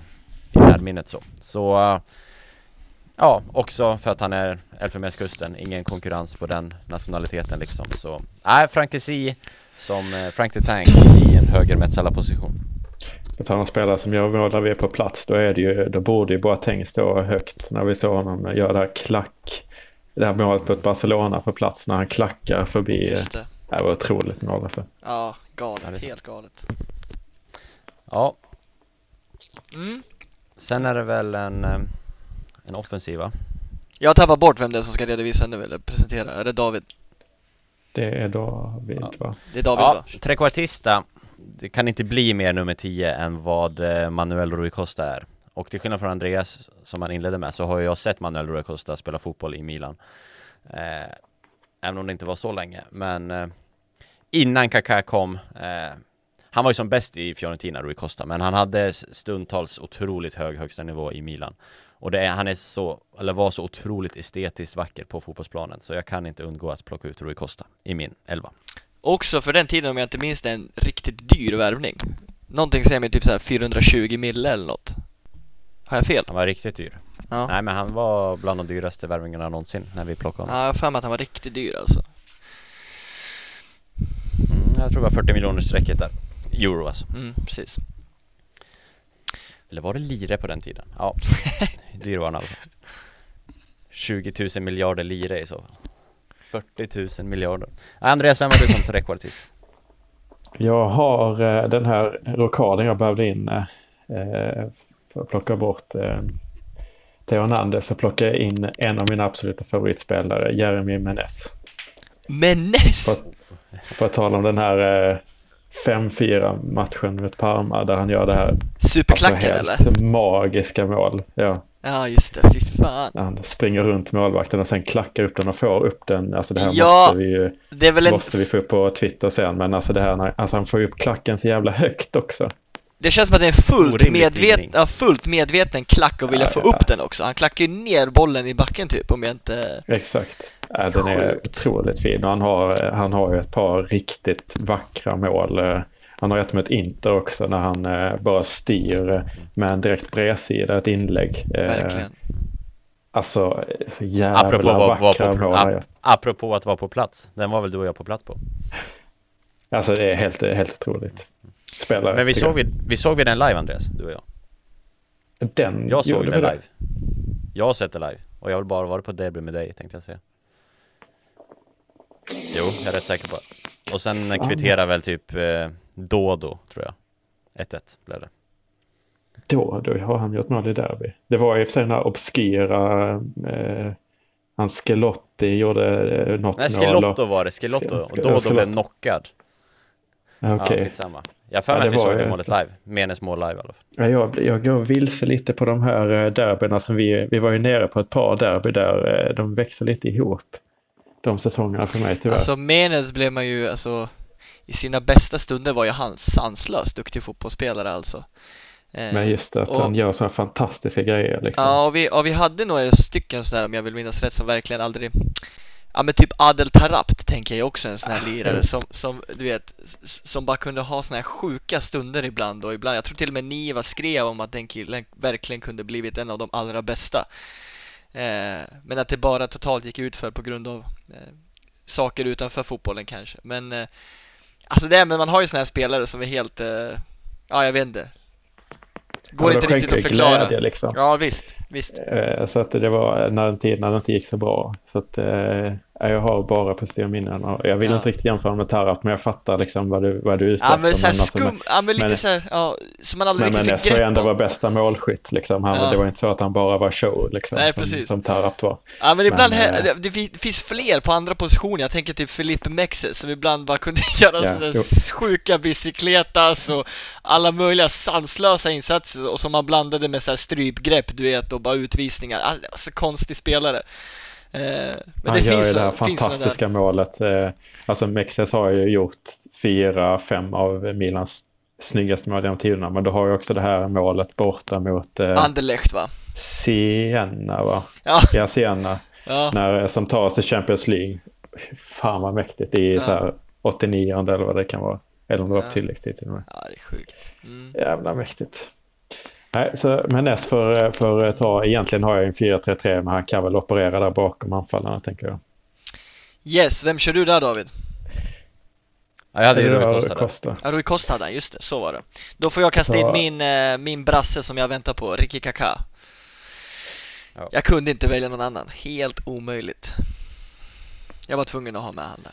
S1: i närminnet så Så eh, Ja, också för att han är Elfenbenskusten, ingen konkurrens på den nationaliteten liksom så Nej, Frank Kessie som eh, Frank the Tank i en höger Metsala-position
S2: tal om spelare som gör mål när vi är på plats, då, är det ju, då borde ju Boateng stå högt när vi såg honom göra det här klack. Det här målet på ett Barcelona på plats när han klackar förbi.
S3: Just det.
S2: Det var otroligt mål alltså.
S3: Ja, galet. Helt galet.
S1: Ja,
S3: Mm.
S1: Sen är det väl en eh, En offensiv va?
S3: Jag tappar bort vem det är som ska redovisa nu eller presentera. Är det David?
S2: Det är David
S1: Ja.
S2: va?
S3: Det är David
S1: Ja,
S3: va?
S1: trekvartista Det kan inte bli mer nummer 10 än vad eh, Manuel Rui Costa är Och till skillnad från Andreas som han inledde med så har jag sett Manuel Rui Costa spela fotboll i Milan eh, Även om det inte var så länge men eh, Innan Kaká kom eh, Han var ju som bäst i Fiorentina, Rui Costa, men han hade stundtals otroligt hög högsta nivå i Milan. Och det är, han är så, eller var så otroligt estetiskt vacker på fotbollsplanen, så jag kan inte undgå att plocka ut Rui Costa i min elva.
S3: Också för den tiden om jag inte minns det, en riktigt dyr värvning. Någonting säger mig typ så här 420 mille eller något. Har jag fel?
S1: Han var riktigt dyr.
S3: Ja.
S1: Nej men han var bland de dyraste värvningarna någonsin när vi plockade honom.
S3: Ja, jag har för mig att han var riktigt dyr alltså.
S1: Mm, jag tror det var 40 miljoner strecket där. Euro alltså.
S3: Mm, precis.
S1: Eller var det lire på den tiden? Ja, dyr var han alltså. 20 000 miljarder lire i så fall. 40 000 miljarder. Andreas, vem har du som rekordartist?
S2: Jag har eh, den här rokaden jag behövde in eh, för att plocka bort eh, Theo Hernandez så plockade jag in en av mina absoluta favoritspelare, Jeremy Menez.
S3: Menes!
S2: På, på att tala om den här eh, 5-4 matchen mot Parma där han gör det här alltså
S3: Superklacken
S2: helt
S3: eller?
S2: magiska mål. Ja,
S3: Ja, just det. Fy fan.
S2: han springer runt målvakten och sen klackar upp den och får upp den. Alltså det här
S3: Ja,
S2: måste vi ju
S3: Det är väl en...
S2: måste vi få upp på Twitter sen. Men alltså det här, alltså han får upp klacken så jävla högt också.
S3: Det känns som att det är en fullt, medvet... ja, fullt medveten klack och vilja
S2: Ja,
S3: få
S2: ja.
S3: upp den också. Han klackar ju ner bollen i backen typ om jag inte...
S2: Exakt. Ja, den är
S3: Sjukt.
S2: otroligt fin och han har, han har ju ett par riktigt vackra mål. Han har ett med ett Inter också när han eh, bara styr med en direkt bredsida, ett inlägg. Eh,
S3: Verkligen.
S2: Alltså, så jävla
S1: Apropå, var, var
S2: vackra
S1: på,
S2: mål.
S1: ap, apropå att vara på plats. Den var väl du och jag på plats på?
S2: Alltså det är helt, helt otroligt. Spelare.
S1: Men vi såg, vi, vi såg vi den live Andreas, du och jag?
S2: Den
S1: Jag såg den live. Jag har sett det live. Och jag vill bara vara på derby med dig tänkte jag säga. Jo, jag är rätt säker på det. Och sen
S2: Fan.
S1: kvitterar väl typ eh, Dodo, tror jag. 1-1 blev det.
S2: Då, då har han gjort mål i derby. Det var i och för sig den här obskyra, eh, hans Skelotti gjorde eh, något
S1: Nej. Skelotto var det, Skelotto. Och Dodo blev knockad.
S2: Ja, Okej.
S1: Ja, skitsamma. Jag har för
S2: Ja,
S1: mig att
S2: det
S1: vi såg det målet
S2: inte-
S1: live. Menes mål live i alla fall.
S2: Ja, jag, jag går vilse lite på de här eh, derbyna som vi, vi var ju nere på ett par derby där. eh, De växer lite ihop. De säsongerna för mig tyvärr.
S3: Alltså Menes blev man ju, alltså i sina bästa stunder var ju han sanslöst duktig fotbollsspelare alltså. Eh,
S2: Men just att
S3: och-
S2: han gör sådana fantastiska grejer liksom.
S3: Ja, och vi, och vi hade några stycken sådär om jag vill minnas rätt som verkligen aldrig Ja men typ Adel Tarapt tänker jag också en sån här lirare som, som du vet Som bara kunde ha såna här sjuka stunder ibland och ibland Jag tror till och med Niva skrev om att den killen verkligen kunde blivit en av de allra bästa. Eh, Men att det bara totalt gick ut för på grund av eh, Saker utanför fotbollen kanske. Men eh, Alltså det men man har ju såna här spelare som är helt eh, Ja jag vet inte. Går
S2: Ja,
S3: inte riktigt att förklara.
S2: Glädje, liksom.
S3: Ja visst, visst
S2: Eh, Så att det var när en tid när det inte gick så bra. Så att eh, jag har bara positiva minnen. Och jag vill
S3: Ja.
S2: inte riktigt jämföra med Tarap men jag fattar liksom vad du, vad du är ute
S3: Ja men
S2: efter.
S3: såhär
S2: alltså,
S3: skum, ja men lite
S2: men-
S3: såhär, ja, som man aldrig
S2: Men
S3: riktigt fick
S2: var
S3: grepp om.
S2: vår bästa målskytt. Liksom. Han,
S3: Ja.
S2: Det var inte så att han bara var show liksom,
S3: Nej,
S2: som,
S3: precis.
S2: som Tarap var.
S3: Ja men ibland,
S2: Men,
S3: här,
S2: eh,
S3: det, det fin- det finns fler på andra positioner, jag tänker typ Felipe Mexes som ibland bara kunde göra
S2: Ja,
S3: sådana sjuka bicicletas och alla möjliga sanslösa insatser och som man blandade med såhär strypgrepp du vet bara utvisningar, alltså konstig spelare eh, Men
S2: han
S3: det
S2: gör
S3: finns,
S2: ju det här fantastiska målet. Eh, alltså Mexes har ju gjort fyra, fem av Milans snyggaste mål genom tiderna. Men då har ju också det här målet borta mot
S3: där
S2: eh,
S3: Anderlecht va?
S2: Siena va?
S3: Ja,
S2: Ja, Siena.
S3: ja,
S2: När, som tar oss till Champions League. Fan vad mäktigt. I
S3: Ja.
S2: så här 89 eller vad det kan vara. Eller om det var
S3: Ja.
S2: tilläggstid till och med.
S3: ja det är sjukt mm.
S2: Jävla mäktigt. Nej, så Menez för, för ta, egentligen har jag en 4-3-3 men han kan väl operera där bakom anfallarna tänker jag.
S3: Yes, vem kör du där David?
S1: Ja, jag hade ju Rui Costa där.
S2: Costa.
S3: Ja, Rui Costa han, just det, så var det. Då får jag kasta
S2: Så-
S3: in min, eh, min brasse som jag väntar på, Ricky Kaká.
S1: Ja.
S3: Jag kunde inte välja någon annan, helt omöjligt. Jag var tvungen att ha med han där.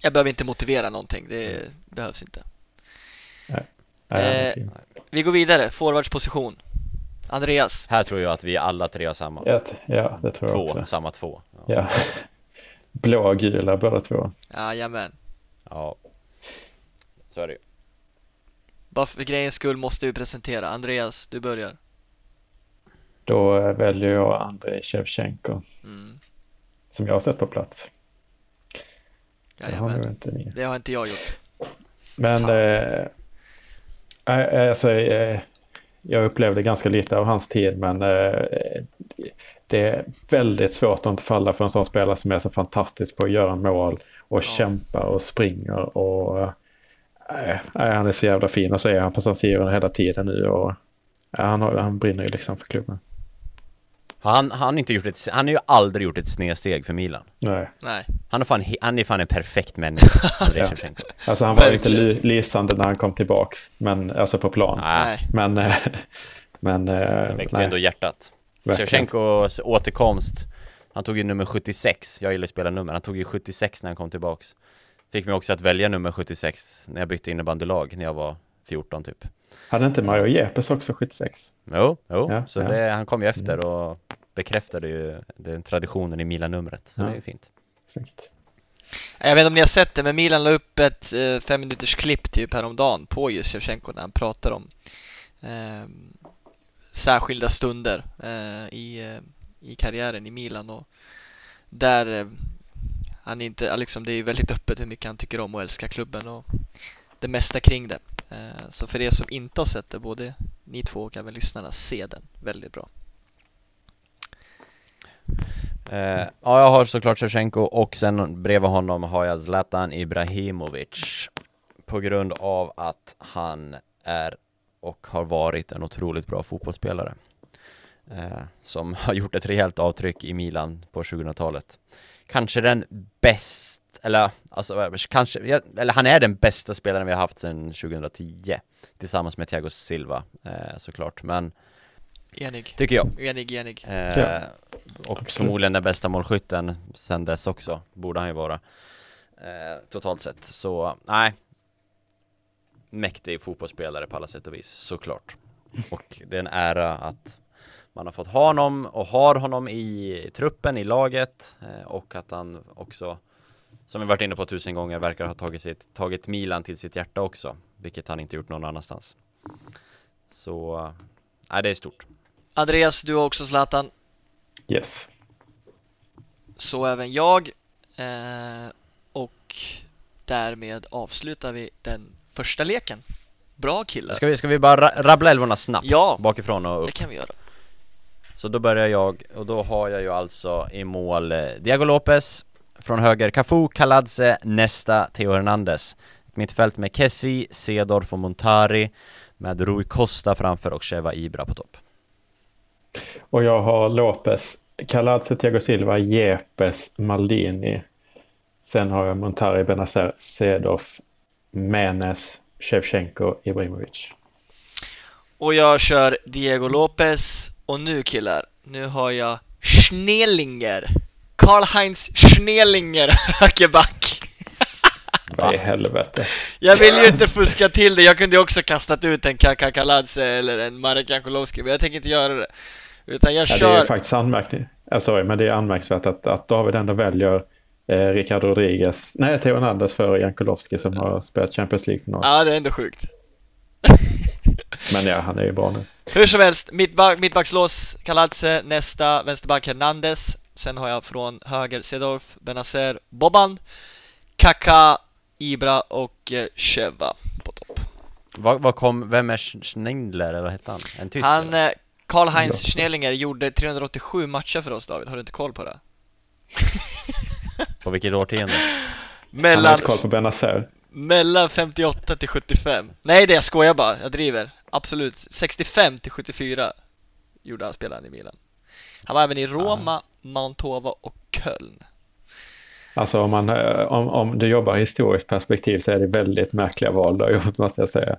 S3: Jag behöver inte motivera någonting, det behövs inte. Eh. Vi går vidare, forwardsposition. Andreas.
S1: Här tror jag att vi alla tre har samma.
S2: Ett, ja, det tror jag
S1: Två,
S2: också.
S1: samma två. Ja.
S2: Ja. Blå och gula båda två.
S3: Jajamän.
S1: ja. Så är det ju.
S3: Bara för grejens skull måste vi presentera. Andreas, du börjar.
S2: Då eh, väljer jag Andrei Shevchenko
S3: Mm.
S2: som jag har sett på plats. Det har
S3: Jajamän.
S2: inte ni.
S3: Det har inte jag gjort.
S2: Men
S3: Fan.
S2: eh, alltså, eh, jag upplevde ganska lite av hans tid men eh, det är väldigt svårt att inte falla för en sån spelare som är så fantastisk på att göra mål och
S3: Ja.
S2: kämpa och springer och eh, nej, han är så jävla fin och så är han på San Siro hela tiden nu och han, har, han brinner ju liksom för klubben.
S1: Han, han, inte gjort ett, han har ju aldrig gjort ett snedsteg för Milan
S2: Nej.
S3: Nej,
S1: Han är fan, han är fan en perfekt människa,
S2: Ja. Alltså han var
S3: Verkligen.
S2: ly- lysande när han kom tillbaks, men alltså på plan.
S1: Nej.
S2: Men, eh, men eh,
S1: han väckte
S2: nej,
S1: ändå hjärtat. Shevchenkos återkomst Han tog ju nummer 76, jag gillar att spela nummer, han tog ju 76 när han kom tillbaks Fick mig också att välja nummer 76 när jag bytte innebandylag när jag var 14 typ
S2: Hade inte Mario Jepes också 76?
S1: Jo, jo,
S2: Ja,
S1: så
S2: ja.
S1: Det, han kom ju efter och bekräftade ju den traditionen i Milan-numret, så
S2: Ja.
S1: det är ju fint
S2: Exakt.
S3: Jag vet inte om ni har sett det, men Milan la upp ett eh, fem minuters klipp typ häromdagen på just Shevchenko när han pratar om eh, särskilda stunder eh, i, eh, i karriären i Milan och där eh, han inte, liksom det är ju väldigt öppet hur mycket han tycker om och älskar klubben och det mesta kring det. Eh, så för er som inte har sett det, både ni två och även lyssnarna, se den. Väldigt bra.
S1: Eh, ja, jag har såklart Shevchenko och sen bredvid honom har jag Zlatan Ibrahimovic På grund av att han är och har varit en otroligt bra fotbollsspelare eh, Som har gjort ett rejält avtryck i Milan på 2000-talet Kanske den bäst, eller alltså kanske, eller han är den bästa spelaren vi har haft sedan 2010 Tillsammans med Thiago Silva eh, såklart, men
S3: Enig,
S1: tycker jag.
S3: Enig, enig.
S1: Eh,
S2: Ja,
S1: och
S2: absolut.
S1: förmodligen den bästa målskytten sen dess också, borde han ju vara eh, Totalt sett, så nej. Mäktig fotbollsspelare på alla sätt och vis, såklart. Och det är en ära att man har fått ha honom och har honom i truppen, i laget eh, och att han också Som vi varit inne på tusen gånger verkar ha tagit, sitt, tagit Milan till sitt hjärta också Vilket han inte gjort någon annanstans Så, nej det är stort
S3: Andreas, du har också Zlatan.
S2: Yes.
S3: Så även jag. Eh, och därmed avslutar vi den första leken. Bra killar.
S1: Ska vi, ska vi bara ra- rabbla älvorna snabbt?
S3: Ja.
S1: Bakifrån och
S3: Det
S1: upp.
S3: kan vi göra.
S1: Så då börjar jag, och då har jag ju alltså i mål eh, Diego Lopez Från höger Cafu, Kaladze, Nesta, Theo Hernandez Mittfält med Kessi, Cedorf och Montari Med Rui Costa framför och Sheva Ibra på topp
S2: Och jag har Lopez, Kaladze, Thiago Silva, Jepes, Maldini. Sen har jag Montari, Benazer, Sedorf, Menes, Shevchenko, Ibrahimovic.
S3: Och jag kör Diego Lopez. Och nu killar, nu har jag Schnelinger. Karl-Heinz Schnelinger, högerback.
S2: Vad i helvete.
S3: Jag vill ju inte fuska till det, jag kunde ju också kastat ut en Kaka Kaladze eller en Marek Jankulovski, men jag tänker inte göra det. Utan jag
S2: Ja, det
S3: kör...
S2: är faktiskt anmärkning. Ja, sorry, men det är anmärkningsvärt att, att David ändå väljer eh, Ricardo Rodriguez, nej, Theo Hernandez före Jankulovski som har spelat Champions League-final.
S3: Ja, det är ändå sjukt.
S2: Men ja, han är ju bra nu.
S3: Hur som helst, mittback, mittbackslås Kaladze, nästa vänsterback Hernandez. Sen har jag från höger Sedorf, Benazer, Boban, Kaka, Ibra och eh, Sheva på topp.
S1: vad, vad kom, vem är Sch- Schneidler eller vad hette han? En tysk
S3: Han,
S1: eller?
S3: eh, Karl-Heinz. Schnellinger gjorde 387 matcher för oss David, har du inte koll på det?
S1: På vilket årtionde?
S2: Han har
S3: Mellan,
S2: inte koll på Benazer.
S3: mellan 58 till 75 Nej det jag skojar bara, jag driver Absolut, 65 till 74 Gjorde han spelaren i Milan Han var även i Roma, Mantova och Köln.
S2: Alltså om, man, eh, om, om du jobbar i historiskt perspektiv så är det väldigt märkliga val du har gjort måste jag säga.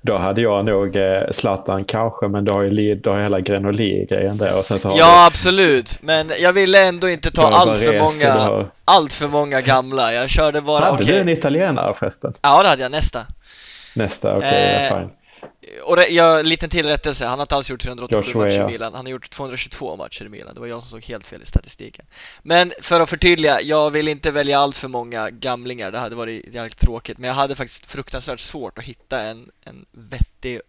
S2: Då hade jag nog eh, Zlatan kanske, men du har ju, Lid- du har hela Grenoli-grejen där och sen så har
S3: Ja absolut, men jag ville ändå inte
S2: du,
S3: ta
S2: du
S3: allt för
S2: du
S3: många
S2: har...
S3: Allt för många gamla, jag körde bara
S2: Hade
S3: okej
S2: du en italienare förresten?
S3: Ja det hade jag, nästa.
S2: Nästa, okej,
S3: Eh,
S2: ja, fine.
S3: Och jag, liten till rättelse, han har inte alls gjort 387
S2: Joshua,
S3: matcher
S2: ja.
S3: i Milan, han har gjort 222 matcher i Milan. Det var jag som såg helt fel i statistiken. Men för att förtydliga, jag vill inte välja allt för många gamlingar, det hade varit jävligt tråkigt. Men jag hade faktiskt fruktansvärt svårt att hitta en, en vettig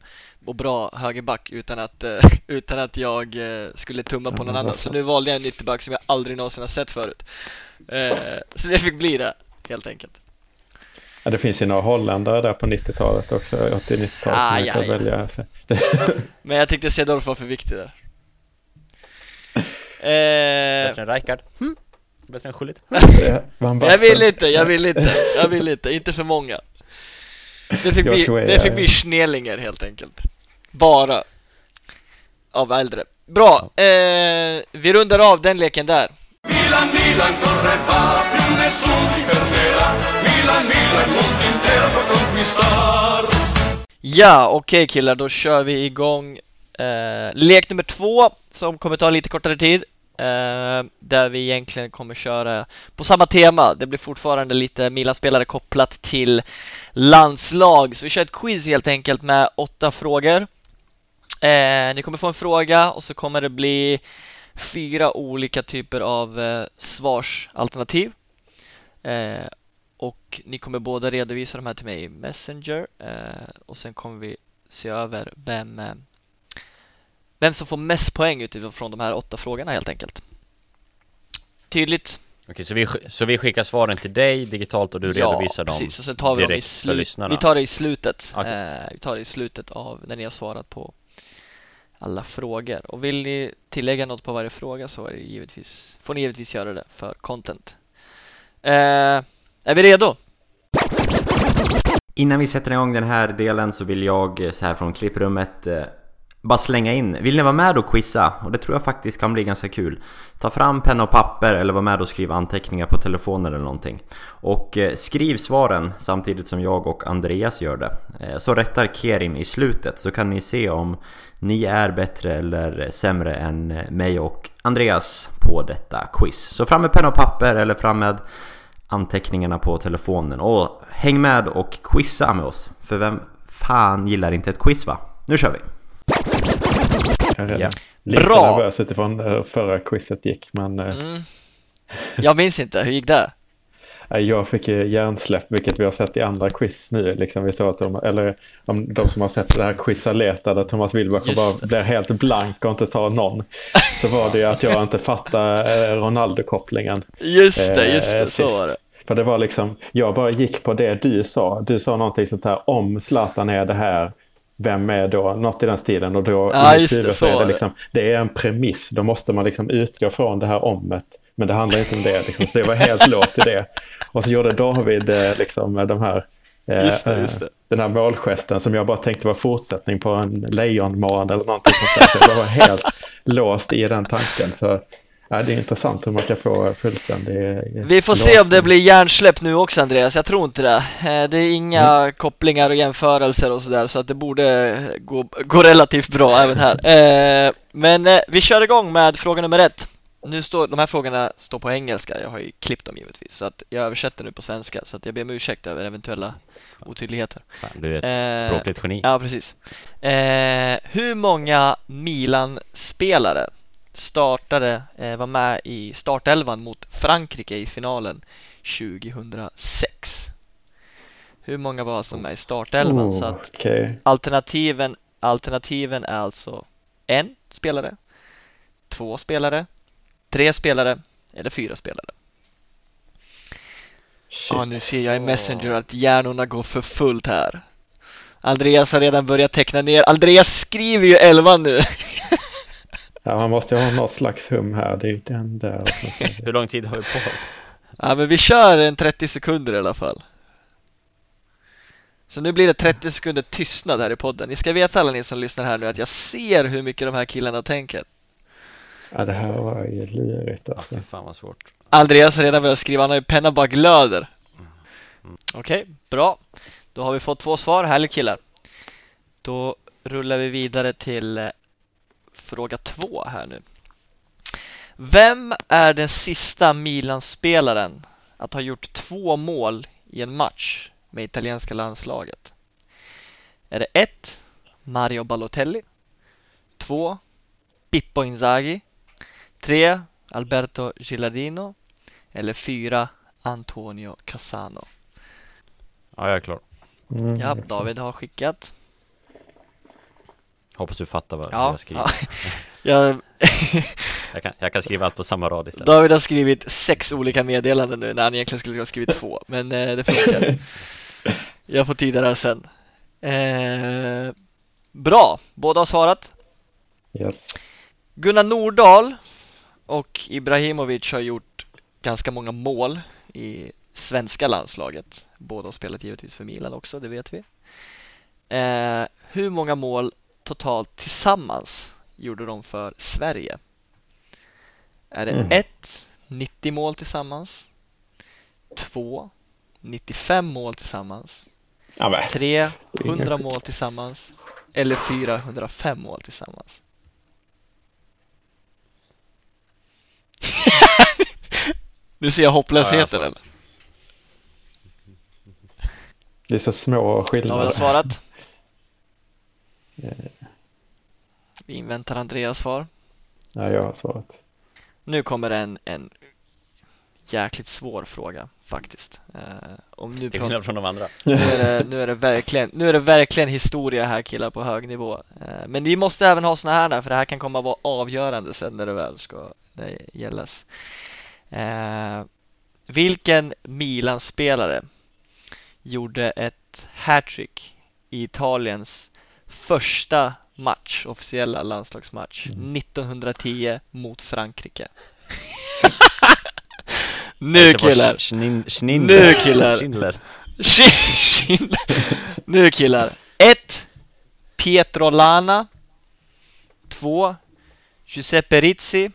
S3: och bra högerback utan att, eh, utan att jag eh, skulle tumma på
S2: Ja,
S3: någon annan. Så nu valde jag en ytterback som jag aldrig någonsin har sett förut. Eh, så det fick bli det, helt enkelt.
S2: Ja, det finns ju några holländare där på 90-talet också, 80-90-talet som
S3: Ah,
S2: man
S3: ja,
S2: kan
S3: ja.
S2: välja. Så.
S3: Men jag tyckte Cedorf var för viktig där. Eh,
S1: Bättre än Rijkaard? Hm? Bättre än Schullit?
S3: Jag vill inte, jag vill inte, jag vill inte, inte för många. Det fick bli, det fick bli Schnellinger helt enkelt. Bara. Av äldre. Bra, eh, vi rundar av den leken där.
S4: Milan, Milan corre va, più nessuno ti fermerà. Milan, Milan, mondo intero può conquistar.
S3: Ja, okej killar, då kör vi igång eh, lek nummer två som kommer ta lite kortare tid. Eh, där vi egentligen kommer köra på samma tema. Det blir fortfarande lite Milan-spelare kopplat till landslag. Så vi kör ett quiz helt enkelt med åtta frågor. Eh, ni kommer få en fråga och så kommer det bli fyra olika typer av eh, svarsalternativ. Eh, och ni kommer båda redovisa de här till mig i Messenger eh, och sen kommer vi se över vem eh, vem som får mest poäng utifrån de här åtta frågorna helt enkelt. Tydligt?
S1: Okej, så vi, så vi skickar svaren till dig digitalt och du redovisar dem
S3: precis. Och sen tar vi dem i
S1: direkt för
S3: slut.
S1: lyssnarna?
S3: Vi tar det i slutet.
S1: Okej.
S3: Eh, vi tar det i slutet av när ni har svarat på alla frågor. Och vill ni tillägga något på varje fråga så är det givetvis, får ni givetvis göra det för content. Eh, är vi redo?
S5: Innan vi sätter igång den här delen så vill jag eh, så här från klipprummet eh, bara slänga in. Vill ni vara med och quizza? Och det tror jag faktiskt kan bli ganska kul. Ta fram penna och papper eller var med och skriv anteckningar på telefonen eller någonting. Och eh, skriv svaren samtidigt som jag och Andreas gör det. Eh, så rättar Kerim i slutet så kan ni se om ni är bättre eller sämre än mig och Andreas på detta quiz. Så fram med penna och papper eller fram med anteckningarna på telefonen och häng med och quizza med oss. För vem fan gillar inte ett quiz va? Nu kör vi!
S2: Jag är
S5: Ja.
S2: lite
S3: Bra.
S2: nervös utifrån hur förra quizet gick, men eh,
S3: Mm. Jag minns inte, hur gick det?
S2: Nej, Jag fick hjärnsläpp, vilket vi har sett i andra quiz nu. Liksom vi såg att de, eller om de som har sett det här quizaleta där Thomas Wilbacher
S3: Just
S2: bara blir helt blank och inte tar någon. Så var det ju att jag inte fattade eh, Ronaldo-kopplingen.
S3: Just det, just
S2: eh,
S3: det, så
S2: sist.
S3: var det.
S2: För det var liksom, jag bara gick på det du sa. Du sa någonting sånt här, om Zlatan är det här, vem är då? Något i den stilen. Och då
S3: Ja,
S2: i mitt
S3: just det,
S2: huvud
S3: så
S2: är det. liksom, det är en premiss. Då måste man liksom utgå från det här omet. Men det handlar inte om det. Liksom. Så jag var helt låst i det. Och så gjorde David eh, liksom med de här, eh,
S3: Just det, just det.
S2: eh, den här målgesten som jag bara tänkte var fortsättning på en lejonman eller någonting sånt där. Så jag var helt låst i den tanken. Så ja, det är intressant hur man kan få fullständig
S3: Vi får se om det
S2: låsning.
S3: blir hjärnsläpp nu också Andreas, jag tror inte det. Det är inga
S2: Mm.
S3: kopplingar och jämförelser och sådär så att det borde gå, gå relativt bra även här. Men vi kör igång med fråga nummer ett. Nu står, de här frågorna står på engelska, jag har ju klippt dem givetvis så att jag översätter nu på svenska så att jag ber om ursäkt över eventuella otydligheter.
S1: Fan, du är ett
S3: Eh,
S1: språkligt geni.
S3: Ja, precis. Eh, hur många Milan-spelare startade, eh, var med i startelvan mot Frankrike i finalen 2006? Hur många var som med i startelvan?
S2: Oh,
S3: Så att
S2: okej.
S3: alternativen, alternativen är alltså en spelare, två spelare, tre spelare eller fyra spelare.
S2: Shit.
S3: Ja, nu ser jag i Messenger att hjärnorna går för fullt här. Andreas har redan börjat teckna ner. Andreas skriver ju 11 nu.
S2: Ja, man måste ju ha något slags hum här. Det är ju den där. Och sen så.
S1: Hur lång tid har vi på oss?
S3: Ja, men vi kör en 30 sekunder i alla fall. Så nu blir det 30 sekunder tystnad här i podden. Ni ska veta alla ni som lyssnar här nu att jag ser hur mycket de här killarna tänker.
S2: Ja, det här var ju lurigt
S1: Ja,
S2: alltså.
S1: fy fan vad svårt.
S3: Andreas har redan börjat skriva, han har ju penna bara glöder. Okej, bra. Då har vi fått två svar, härligt killar. Då rullar vi vidare till eh, fråga två här nu. Vem är den sista Milan-spelaren att ha gjort två mål i en match med italienska landslaget? Är det 1. Mario Balotelli 2. Pippo Inzaghi 3. Alberto Gilardino eller 4. Antonio Cassano.
S1: Ja, jag är klar.
S2: Mm,
S3: Ja. David har skickat.
S1: Hoppas du fattar vad
S3: Ja,
S1: jag skriver.
S3: ja. Jag,
S1: Jag, kan, jag kan skriva allt på samma rad istället.
S3: David har skrivit sex olika meddelanden nu när han egentligen skulle ha skrivit två, men eh, det funkar. Jag får tid där sen. Eh, bra, båda har svarat.
S2: Yes.
S3: Gunnar Nordahl och Ibrahimovic har gjort ganska många mål i svenska landslaget. Båda har spelat givetvis för Milan också, det vet vi. Eh, hur många mål totalt tillsammans gjorde de för Sverige? Är det
S2: Mm.
S3: 1. 90 mål tillsammans 2. 95 mål tillsammans
S2: Ja, men.
S3: 3.
S2: Ingen
S3: 100
S2: skit.
S3: mål tillsammans eller 4. 105 mål tillsammans Nu ser jag
S1: Ja,
S3: hopplösheten eller?
S2: Det är så små
S3: Ja, jag har
S2: skillnader.
S3: svarat
S2: Eh,
S3: Vi inväntar Andreas svar
S2: Ja, jag har svarat.
S3: Nu kommer en, en jäkligt svår fråga faktiskt eh, Om nu
S1: Till skillnad från de andra.
S3: Nu är, det, nu, är det verkligen, nu är det verkligen historia här killar på hög nivå eh, Men vi måste även ha såna här där, för det här kan komma att vara avgörande sen när det väl ska det gällas eh, Vilken Milan-spelare gjorde ett hattrick i Italiens första match, officiella landslagsmatch 1910 mot Frankrike? nu killar! Nu, killar.
S1: Schindler.
S3: Nu killar. 1. Pietro Lana. 2. Giuseppe Rizzi.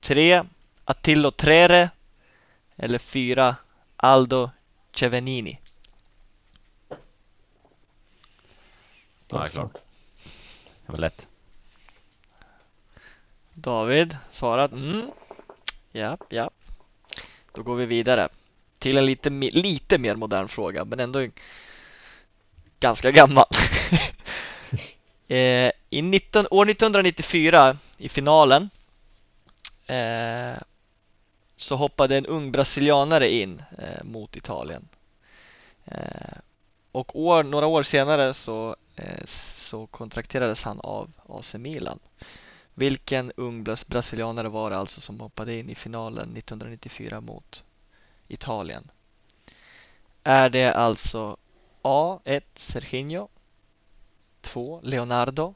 S3: 3. Attillo Trere. Eller 4. Aldo Cevenini.
S1: Ja, det är klart. Det var lätt.
S3: David svarat mm. Ja, ja. Då går vi vidare till en lite, lite mer modern fråga men ändå ganska gammal. eh, I 19, år 1994 i finalen eh, så hoppade en ung brasilianare in eh, mot Italien. Eh, och år, några år senare så, eh, så kontrakterades han av AC Milan. Vilken ung brasilianare var det alltså som hoppade in i finalen 1994 mot Italien? Är det alltså A1 Serginho 2 Leonardo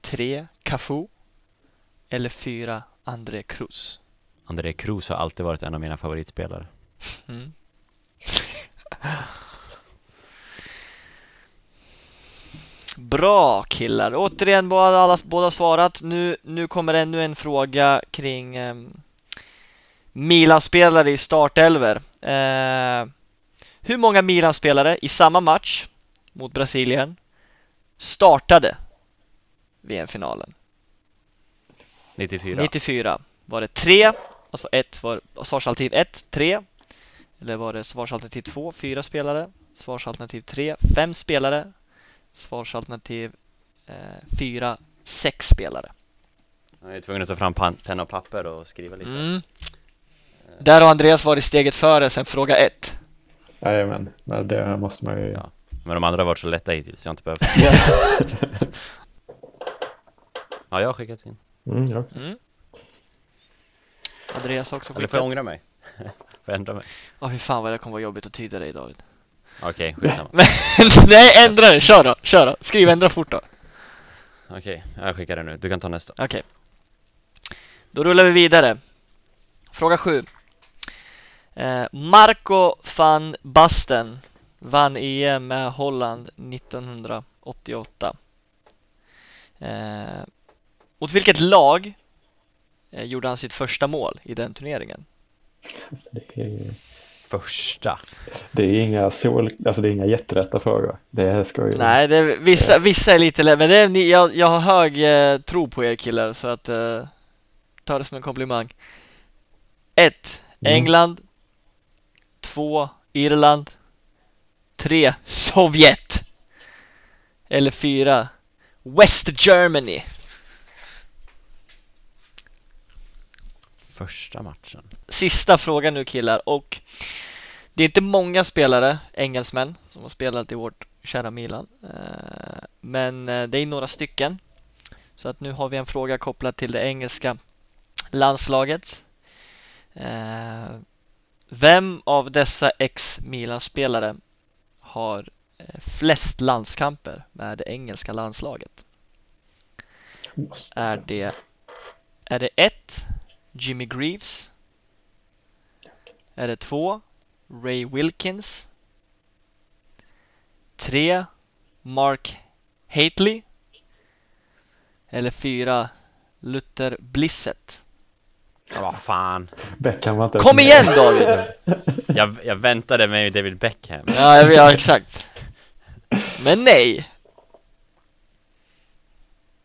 S3: 3 Cafu eller 4 André Cruz?
S1: André Cruz har alltid varit en av mina favoritspelare.
S3: Mm. Bra killar! Återigen båda, alla, båda svarat. Nu, nu kommer ännu en fråga kring eh, Milan-spelare i startelver. Eh, hur många Milan-spelare i samma match mot Brasilien startade VM-finalen?
S1: 94.
S3: 94 var det 3, alltså ett var svarsalternativ 1, 3 eller var det svarsalternativ 2, 4 spelare svarsalternativ 3, 5 spelare svarsalternativ 4, 6 spelare
S1: Jag är tvungen att ta fram penna och papper och skriva lite.
S3: mm. Där har Andreas varit steget före sen fråga 1
S2: Jajamän, men det måste man ju...
S1: Ja. Men de andra har varit så lätta hittills, så jag har inte behövt. Ja, jag har skickat in.
S2: Mm, jag också.
S3: mm. Andreas har också
S1: Eller får jag
S3: skickat
S1: ångra mig? får jag ändra mig?
S3: Åh fy fan vad det kommer vara jobbigt att tyda dig David
S1: Okej, skitsamma.
S3: Men nej ändra det, kör då, kör då, skriv ändra fort då
S1: Okej, jag skickar det nu. Du kan ta nästa.
S3: Okej. Då rullar vi vidare. Fråga 7. Eh, Marco van Basten vann EM med Holland 1988. Eh, mot vilket lag gjorde han sitt första mål i den turneringen?
S2: Alltså, det, är,
S1: Första.
S2: det är inga sol... Alltså det är inga jättelätta frågor. Det ska ju...
S3: Nej, det är, vissa, vissa är lite lätt, men det är, ni, jag, jag har hög eh, tro på er killar så att eh, ta det som en komplimang. 1.
S2: Mm.
S3: England 2. Irland 3. Sovjet Eller 4. West Germany
S1: Första matchen.
S3: Sista frågan nu killar och det är inte många spelare, engelsmän, som har spelat i vårt kära Milan. Eh, Men eh, det är några stycken. Så att nu har vi en fråga kopplad till det engelska landslaget. Eh, Vem av dessa ex-Milan-spelare har eh, flest landskamper med det engelska landslaget? Är det Är det 1 Jimmy Greaves? Är det 2 Ray Wilkins? 3 Mark Haitley? Eller 4 Luther Blissett?
S1: Ja, vad fan.
S2: Beckham var inte
S3: Kom igen David!
S1: Jag, jag väntade mig David Beckham.
S3: Ja, jag vet, ja exakt. Men nej!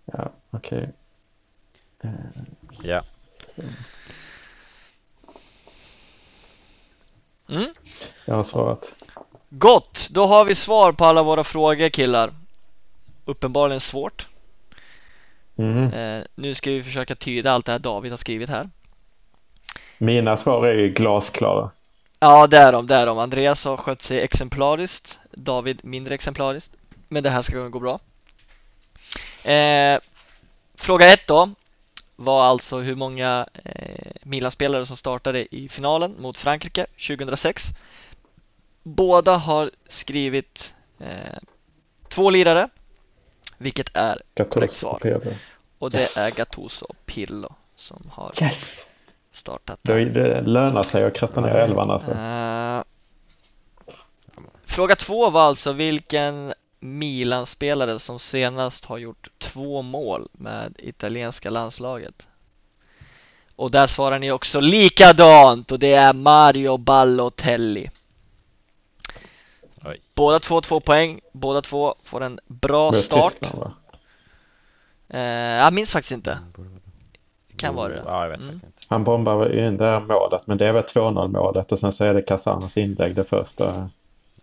S2: Ja, okej.
S1: Ja.
S3: Mm.
S2: Jag har svarat.
S3: Gott! Då har vi svar på alla våra frågor killar. Uppenbarligen svårt.
S2: Mm.
S3: Eh, nu ska vi försöka tyda allt det här David har skrivit här.
S2: Mina svar är ju glasklara.
S3: Ja, det är de, det är de. Andreas har skött sig exemplariskt. David mindre exemplariskt. Men det här ska gå bra. Eh, fråga ett då var alltså hur många eh, Milan-spelare som startade i finalen mot Frankrike 2006. Båda har skrivit eh, två lirare, vilket är korrekt svar.
S2: Gattuso.
S3: Och det
S2: Yes.
S3: är Gattuso och Pirlo som har
S2: Yes!
S3: startat.
S2: Det, det lönar sig att kratta ner elvan alltså.
S3: Eh, fråga två var alltså vilken Milan-spelare som senast har gjort två mål med italienska landslaget. Och där svarar ni också likadant och det är Mario Balotelli.
S1: Oj.
S3: Båda två två poäng, båda två får en bra start.
S2: Tyskland?
S3: Eh, jag minns faktiskt inte. Kan vara det.
S1: Ja, jag vet
S3: Mm.
S2: Han bombar in det här målet, men det är väl 2-0 målet och sen så är det Casanos inlägg det första.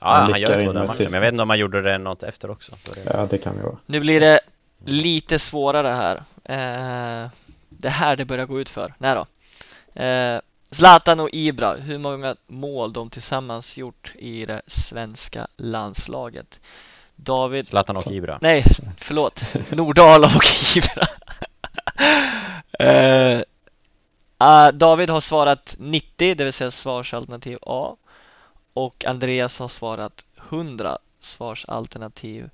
S1: Ja,
S2: Han
S1: han, gör
S2: in
S1: två den
S2: med
S1: matchen,
S2: Tyskland.
S1: men jag vet inte om han gjorde det något efter också. Det-
S2: Ja, det kan ju vara.
S3: Nu blir det lite svårare här. Eh, det här det börjar gå ut för. Nej då. Eh, Zlatan och Ibra, hur många mål de tillsammans gjort i det svenska landslaget? David,
S1: Zlatan och Ibra.
S3: nej förlåt, Nordala och Ibra. eh, ah, David har svarat 90, det vill säga svarsalternativ A. Och Andreas har svarat 100, svarsalternativ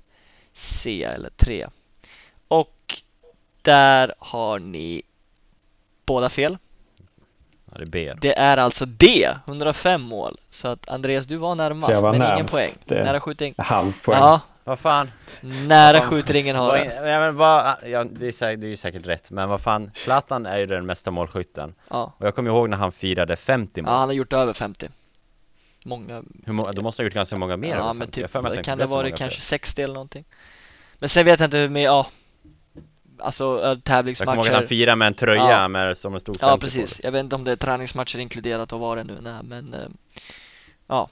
S3: C eller 3. Och där har ni båda fel.
S1: Ja, det är B. då.
S3: Det är alltså D, 105 mål. Så att Andreas, du var närmast,
S2: Så jag var
S3: men ingen
S2: närmast.
S3: poäng.
S2: Det-
S3: Nära skjutning.
S2: Halv poäng.
S3: Ja,
S1: Vad fan?
S3: nära
S1: Fan.
S3: skjutringen har det.
S1: ja, men vad, ja, det, är säkert, det är ju säkert rätt, men vad fan, Zlatan är ju den mesta målskytten.
S3: Ja.
S1: Och jag kommer ihåg när han firade 50 mål.
S3: ja, han har gjort över 50. Många.
S1: Hur många, då måste ha gjort ganska många mer
S3: Ja, men
S1: 50. Jag har
S3: typ, kan det vara
S1: många
S3: kanske
S1: fler.
S3: 60 eller någonting. Men sen vet jag inte hur med, ja. Alltså äh,
S1: Jag kommer ihåg att
S3: tävlingsmatcher.
S1: han firade med en tröja
S3: Ja.
S1: med som stod 50
S3: Ja
S1: på.
S3: precis,
S1: liksom.
S3: jag vet inte om det är träningsmatcher inkluderat och vad det nu är men eh, Ja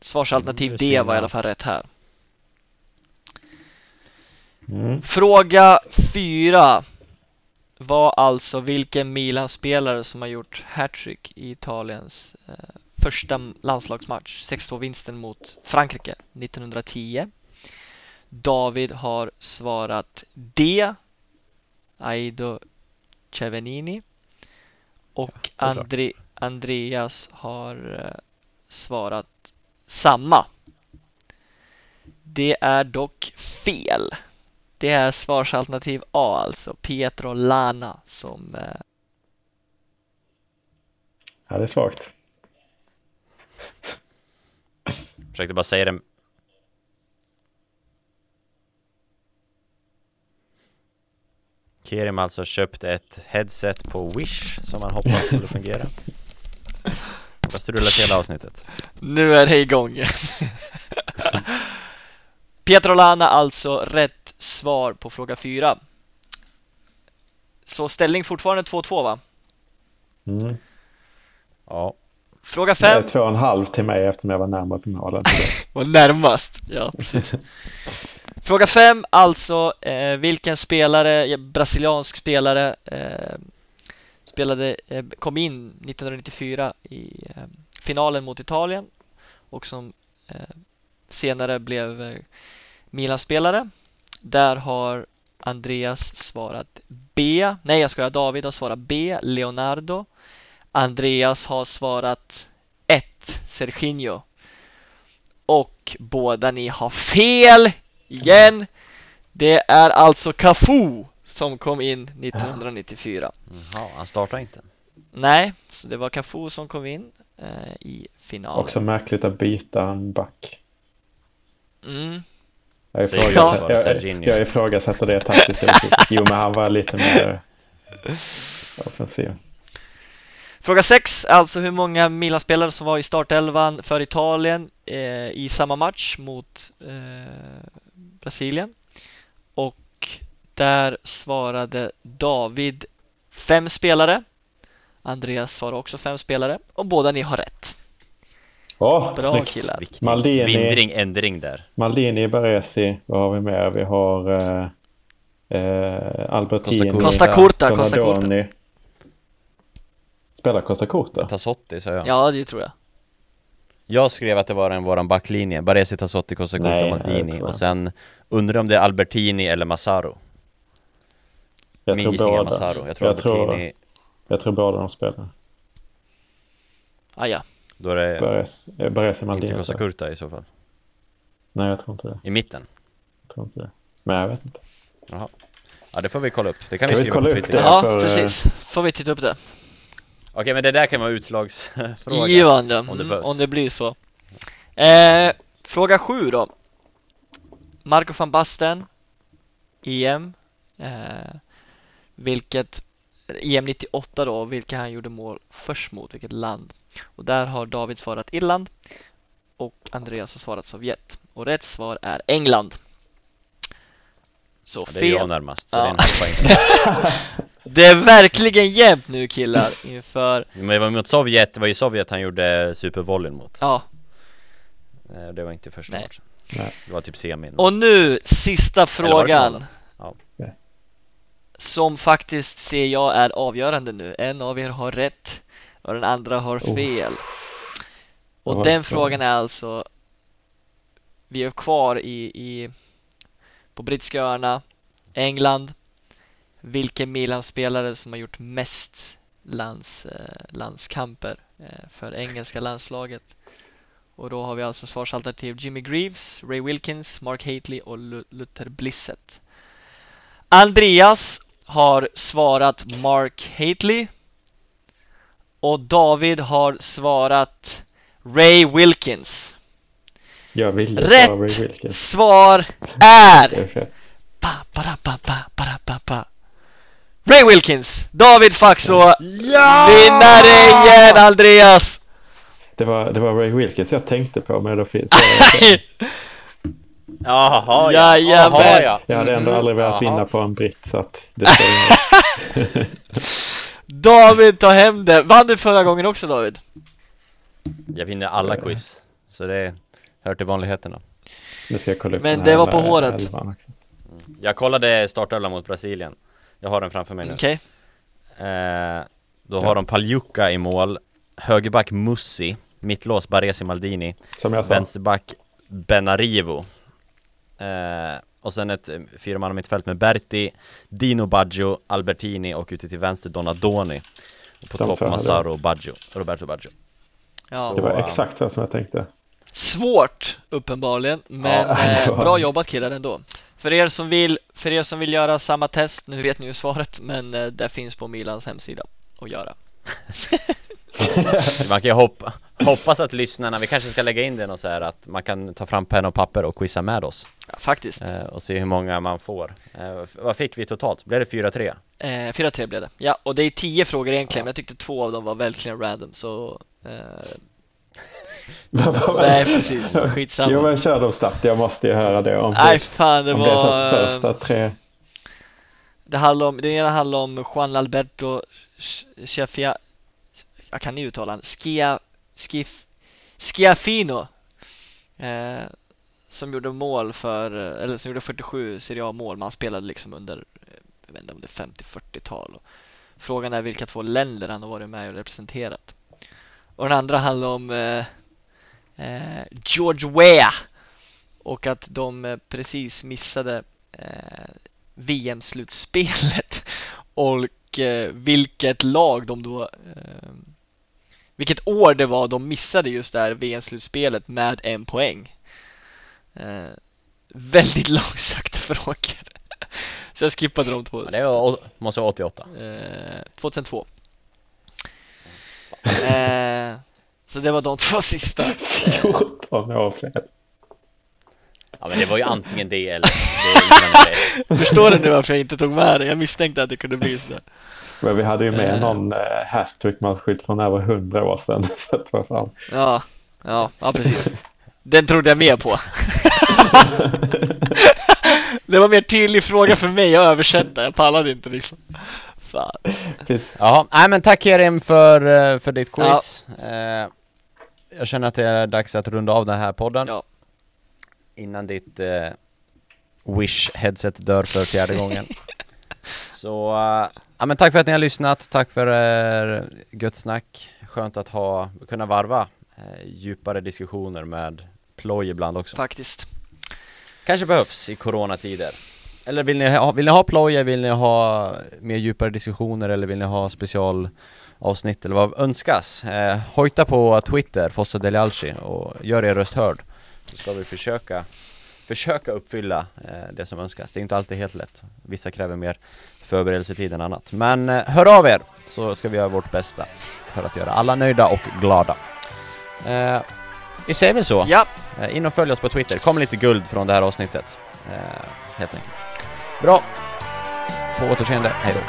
S3: Svarsalternativ
S1: Mm,
S3: D var i alla fall rätt här
S2: Mm.
S3: Fråga 4 Var alltså vilken Milan-spelare som har gjort hattrick i Italiens eh, första landslagsmatch 6-2 vinsten mot Frankrike 1910 David har svarat D Aido Cevenini och
S1: såklart.
S3: Andre, Andreas har eh, svarat samma. Det är dock fel. Det är svarsalternativ A alltså, Pietro Lana som eh,
S2: Ja, det är svagt.
S1: Försökte bara säga det Kerim alltså köpt ett headset på Wish som han hoppas skulle fungera Jag strulat hela avsnittet
S3: Nu är det igång! Pietro Lana alltså rätt svar på fråga 4. Så ställning fortfarande 2-2 va?
S2: Mm.
S1: Ja,
S3: Fråga
S2: Det är
S3: 5
S2: två och en halv till mig eftersom jag var närmare målen.
S3: var närmast. Ja, precis. Fråga 5 alltså eh, vilken spelare, brasiliansk spelare eh, spelade, eh, kom in 1994 i eh, finalen mot Italien och som eh, senare blev eh, Milan-spelare. Där har Andreas svarat B. Nej, jag skojar. David har svarat B. Leonardo. Andreas har svarat 1. Serginho. Och båda ni har fel igen. Det är alltså Cafu som kom in 1994.
S1: Jaha, han startar inte.
S3: Nej, så det var Cafu som kom in eh, i finalen.
S2: Också märkligt att byta en back.
S3: Mm.
S2: Jag
S1: Säg ja,
S2: ifrågasätter, jag, jag ifrågasätter det taktiska beslutet. Jo, men han var lite mer offensiv.
S3: Fråga 6, alltså hur många Milan-spelare som var i startelvan för Italien eh, i samma match mot eh, Brasilien. Och där svarade David fem spelare. Andreas svarade också fem spelare och båda ni har rätt.
S2: Åh,
S3: Bra
S2: snyggt.
S3: killar.
S1: Viktig
S2: Maldini.
S1: vindring, ändring där.
S2: Maldini, Baresi, vad har vi mer? Vi har eh, eh, Albertini,
S1: Costa
S3: Costa Curta, Costa Curta.
S2: Spelar Costa Curta?
S1: Tassotti sa jag.
S3: Ja, det tror jag.
S1: Jag skrev att det var en våran backlinje, Baresi, Tassotti, Costa
S2: det
S1: Maldini
S2: tror
S1: och sen undrar om det är Albertini eller Massaro.
S2: Jag
S1: Min
S2: tror
S1: gissning är. Massaro. Jag tror
S2: Jag tror-
S1: Albertini,
S2: Jag tror båda de spelar.
S3: Ah, ja.
S1: då är det
S2: Baresi, eh, Baresi
S1: inte
S2: Maldini.
S1: Costa
S2: tror jag.
S1: Curta i så fall.
S2: Nej, jag tror inte det.
S1: I mitten.
S2: Jag tror inte det. Men jag vet inte.
S1: Jaha. Ja det får vi kolla upp, det kan,
S2: Kan
S1: vi
S2: vi
S1: skriva
S2: kolla
S1: på
S2: upp
S1: Twitter.
S2: det?
S3: Ja,
S2: för, eh,
S3: precis. Får vi titta upp det.
S1: Okej men det där kan vara utslagsfråga.
S3: Givande,
S1: om det
S3: mm, om det blir så. Eh, fråga sju då. Marco van Basten, EM. Eh, vilket, EM 98 då, vilka han gjorde mål först mot, vilket land. Och där har David svarat Irland och Andreas har svarat Sovjet. Och rätt svar är England. Så
S1: Ja, det är jag
S3: fel.
S1: närmast, så
S3: Ja.
S1: det är en halv poäng.
S3: Det är verkligen jämnt nu killar inför,
S1: Men det var mot Sovjet, det var ju Sovjet han gjorde supervolleyn mot.
S3: ja.
S1: Eh, Det var inte första
S3: Nej.
S1: matchen.
S2: Nej.
S1: Det var typ semin.
S3: Och nu sista frågan.
S1: Ja.
S3: Som faktiskt ser jag är avgörande nu. En av er har rätt och den andra har
S2: Oh.
S3: fel. Och
S2: Vad
S3: den
S2: frågan
S3: är alltså Vi är kvar i, i på brittiska öarna, England. Vilken Milan-spelare som har gjort mest lands, eh, landskamper eh, för engelska landslaget? Och då har vi alltså svarsalternativ Jimmy Greaves, Ray Wilkins, Mark Haitley och Lu- Luther Blissett. Andreas har svarat Mark Haitley och David har svarat Ray Wilkins.
S2: Jag ville
S3: Rätt!
S2: Ray Wilkins.
S3: Svar
S2: är
S3: pa, para, pa, pa, para, pa, pa. Ray Wilkins! David Faxå!
S1: Ja!
S3: Vinnare igen Andreas!
S2: Det var, det var Ray Wilkins jag tänkte på men då finns
S1: Jaha ja,
S3: Jajamän.
S1: Jaha, ja.
S2: Jag hade ändå aldrig velat
S1: Jaha.
S2: vinna på en britt så att det.
S3: David tar hem det! Vann du förra gången också David?
S1: Jag vinner alla quiz. Så det hör till vanligheterna.
S2: Nu ska jag kolla upp
S3: Men det var på håret.
S1: Jag kollade startelvan mot Brasilien. Jag har den framför mig nu.
S3: Okej,
S1: Eh, då har de Paljuka i mål, högerback Mussi, mittlås Baresi Maldini,
S2: Som jag sa.
S1: vänsterback Benarivo. Eh, och sen ett eh, fyramanna mittfält med Berti, Dino Baggio, Albertini och ute till vänster Donadoni. Och på
S2: De
S1: topp. Massaro och Baggio, Roberto Baggio.
S3: ja.
S2: Det var
S1: Så,
S2: exakt så som jag tänkte.
S3: Svårt uppenbarligen, men
S2: Ja,
S3: eh, bra jobbat killar ändå. För er som vill, för er som vill göra samma test, nu vet ni ju svaret, men eh, det finns på Milans hemsida att göra.
S1: Man kan ju hoppa, hoppas att lyssnarna, vi kanske ska lägga in det och så här att man kan ta fram penna och papper och quizza med oss
S3: Ja, faktiskt.
S1: eh, och se hur många man får. Eh, vad fick vi totalt? Blev det 4-3?
S3: Eh, 4-3 blev det. Ja, och det är 10 frågor egentligen, men jag tyckte två av dem var verkligen random, så... Eh, nej, precis. Skitsamma.
S2: Jo men kör dem snabbt, jag måste ju höra det om
S3: nej,
S2: det,
S3: fan det
S2: om det är så
S3: var... eh,
S2: första tre.
S3: Det handlar om, det ena handlar om Juan Alberto Chefia, jag kan ju uttala han, Skia, Skif, Schiaffino eh, som gjorde mål för, eller som gjorde 47 Serie A-mål, men han spelade liksom under, eh, jag vet inte om det är 50-40-tal. Och Frågan är vilka två länder han har varit med och representerat. Och den andra handlar om eh, eh, George Weah och att de eh, precis missade eh, VM-slutspelet och eh, vilket lag de då eh, vilket år det var de missade just det här VM-slutspelet med en poäng. Eh, väldigt långsökta frågor. Så jag skippade de två.
S1: Ja, det var, måste vara 88.
S3: Eh, 2002. Eh, så det var de två sista.
S2: 14 år fel.
S1: Ja men det var ju antingen det eller det.
S3: Förstår du nu varför jag inte tog med det? Jag misstänkte att det kunde bli sådär.
S2: Men vi hade ju med
S3: Eh.
S2: någon eh, hattrick-matchskytt från över 100 år sedan. Så att vad fan.
S3: Ja, ja, ja precis. Den trodde jag mer på. det var mer tydlig fråga för mig att översätta. Jag pallade inte liksom. Fan.
S1: Nej men tack Kerim för, eh, för ditt quiz. Eh, jag känner att det är dags att runda av den här podden.
S3: Ja.
S1: Innan ditt eh, Wish headset dör för fjärde gången. Så, eh, ja men tack för att ni har lyssnat, tack för er gött snack. Skönt att ha, kunna varva eh, djupare diskussioner med ploj ibland också.
S3: Faktiskt.
S1: Kanske behövs i coronatider. Eller vill ni ha, vill ni ha plojor, vill ni ha mer djupare diskussioner eller vill ni ha specialavsnitt eller vad önskas? Eh, hojta på Twitter, Fossa Delialci och gör er röst hörd. Så ska vi försöka försöka uppfylla eh, det som önskas. Det är inte alltid helt lätt. Vissa kräver mer förberedelsetid än annat. Men eh, hör av er så ska vi göra vårt bästa för att göra alla nöjda och glada. Eh, vi säger väl så.
S3: Ja,
S1: Eh, In och följ oss på Twitter, kom lite guld från det här avsnittet. Eh, helt enkelt. Bra! På återseende, hej då!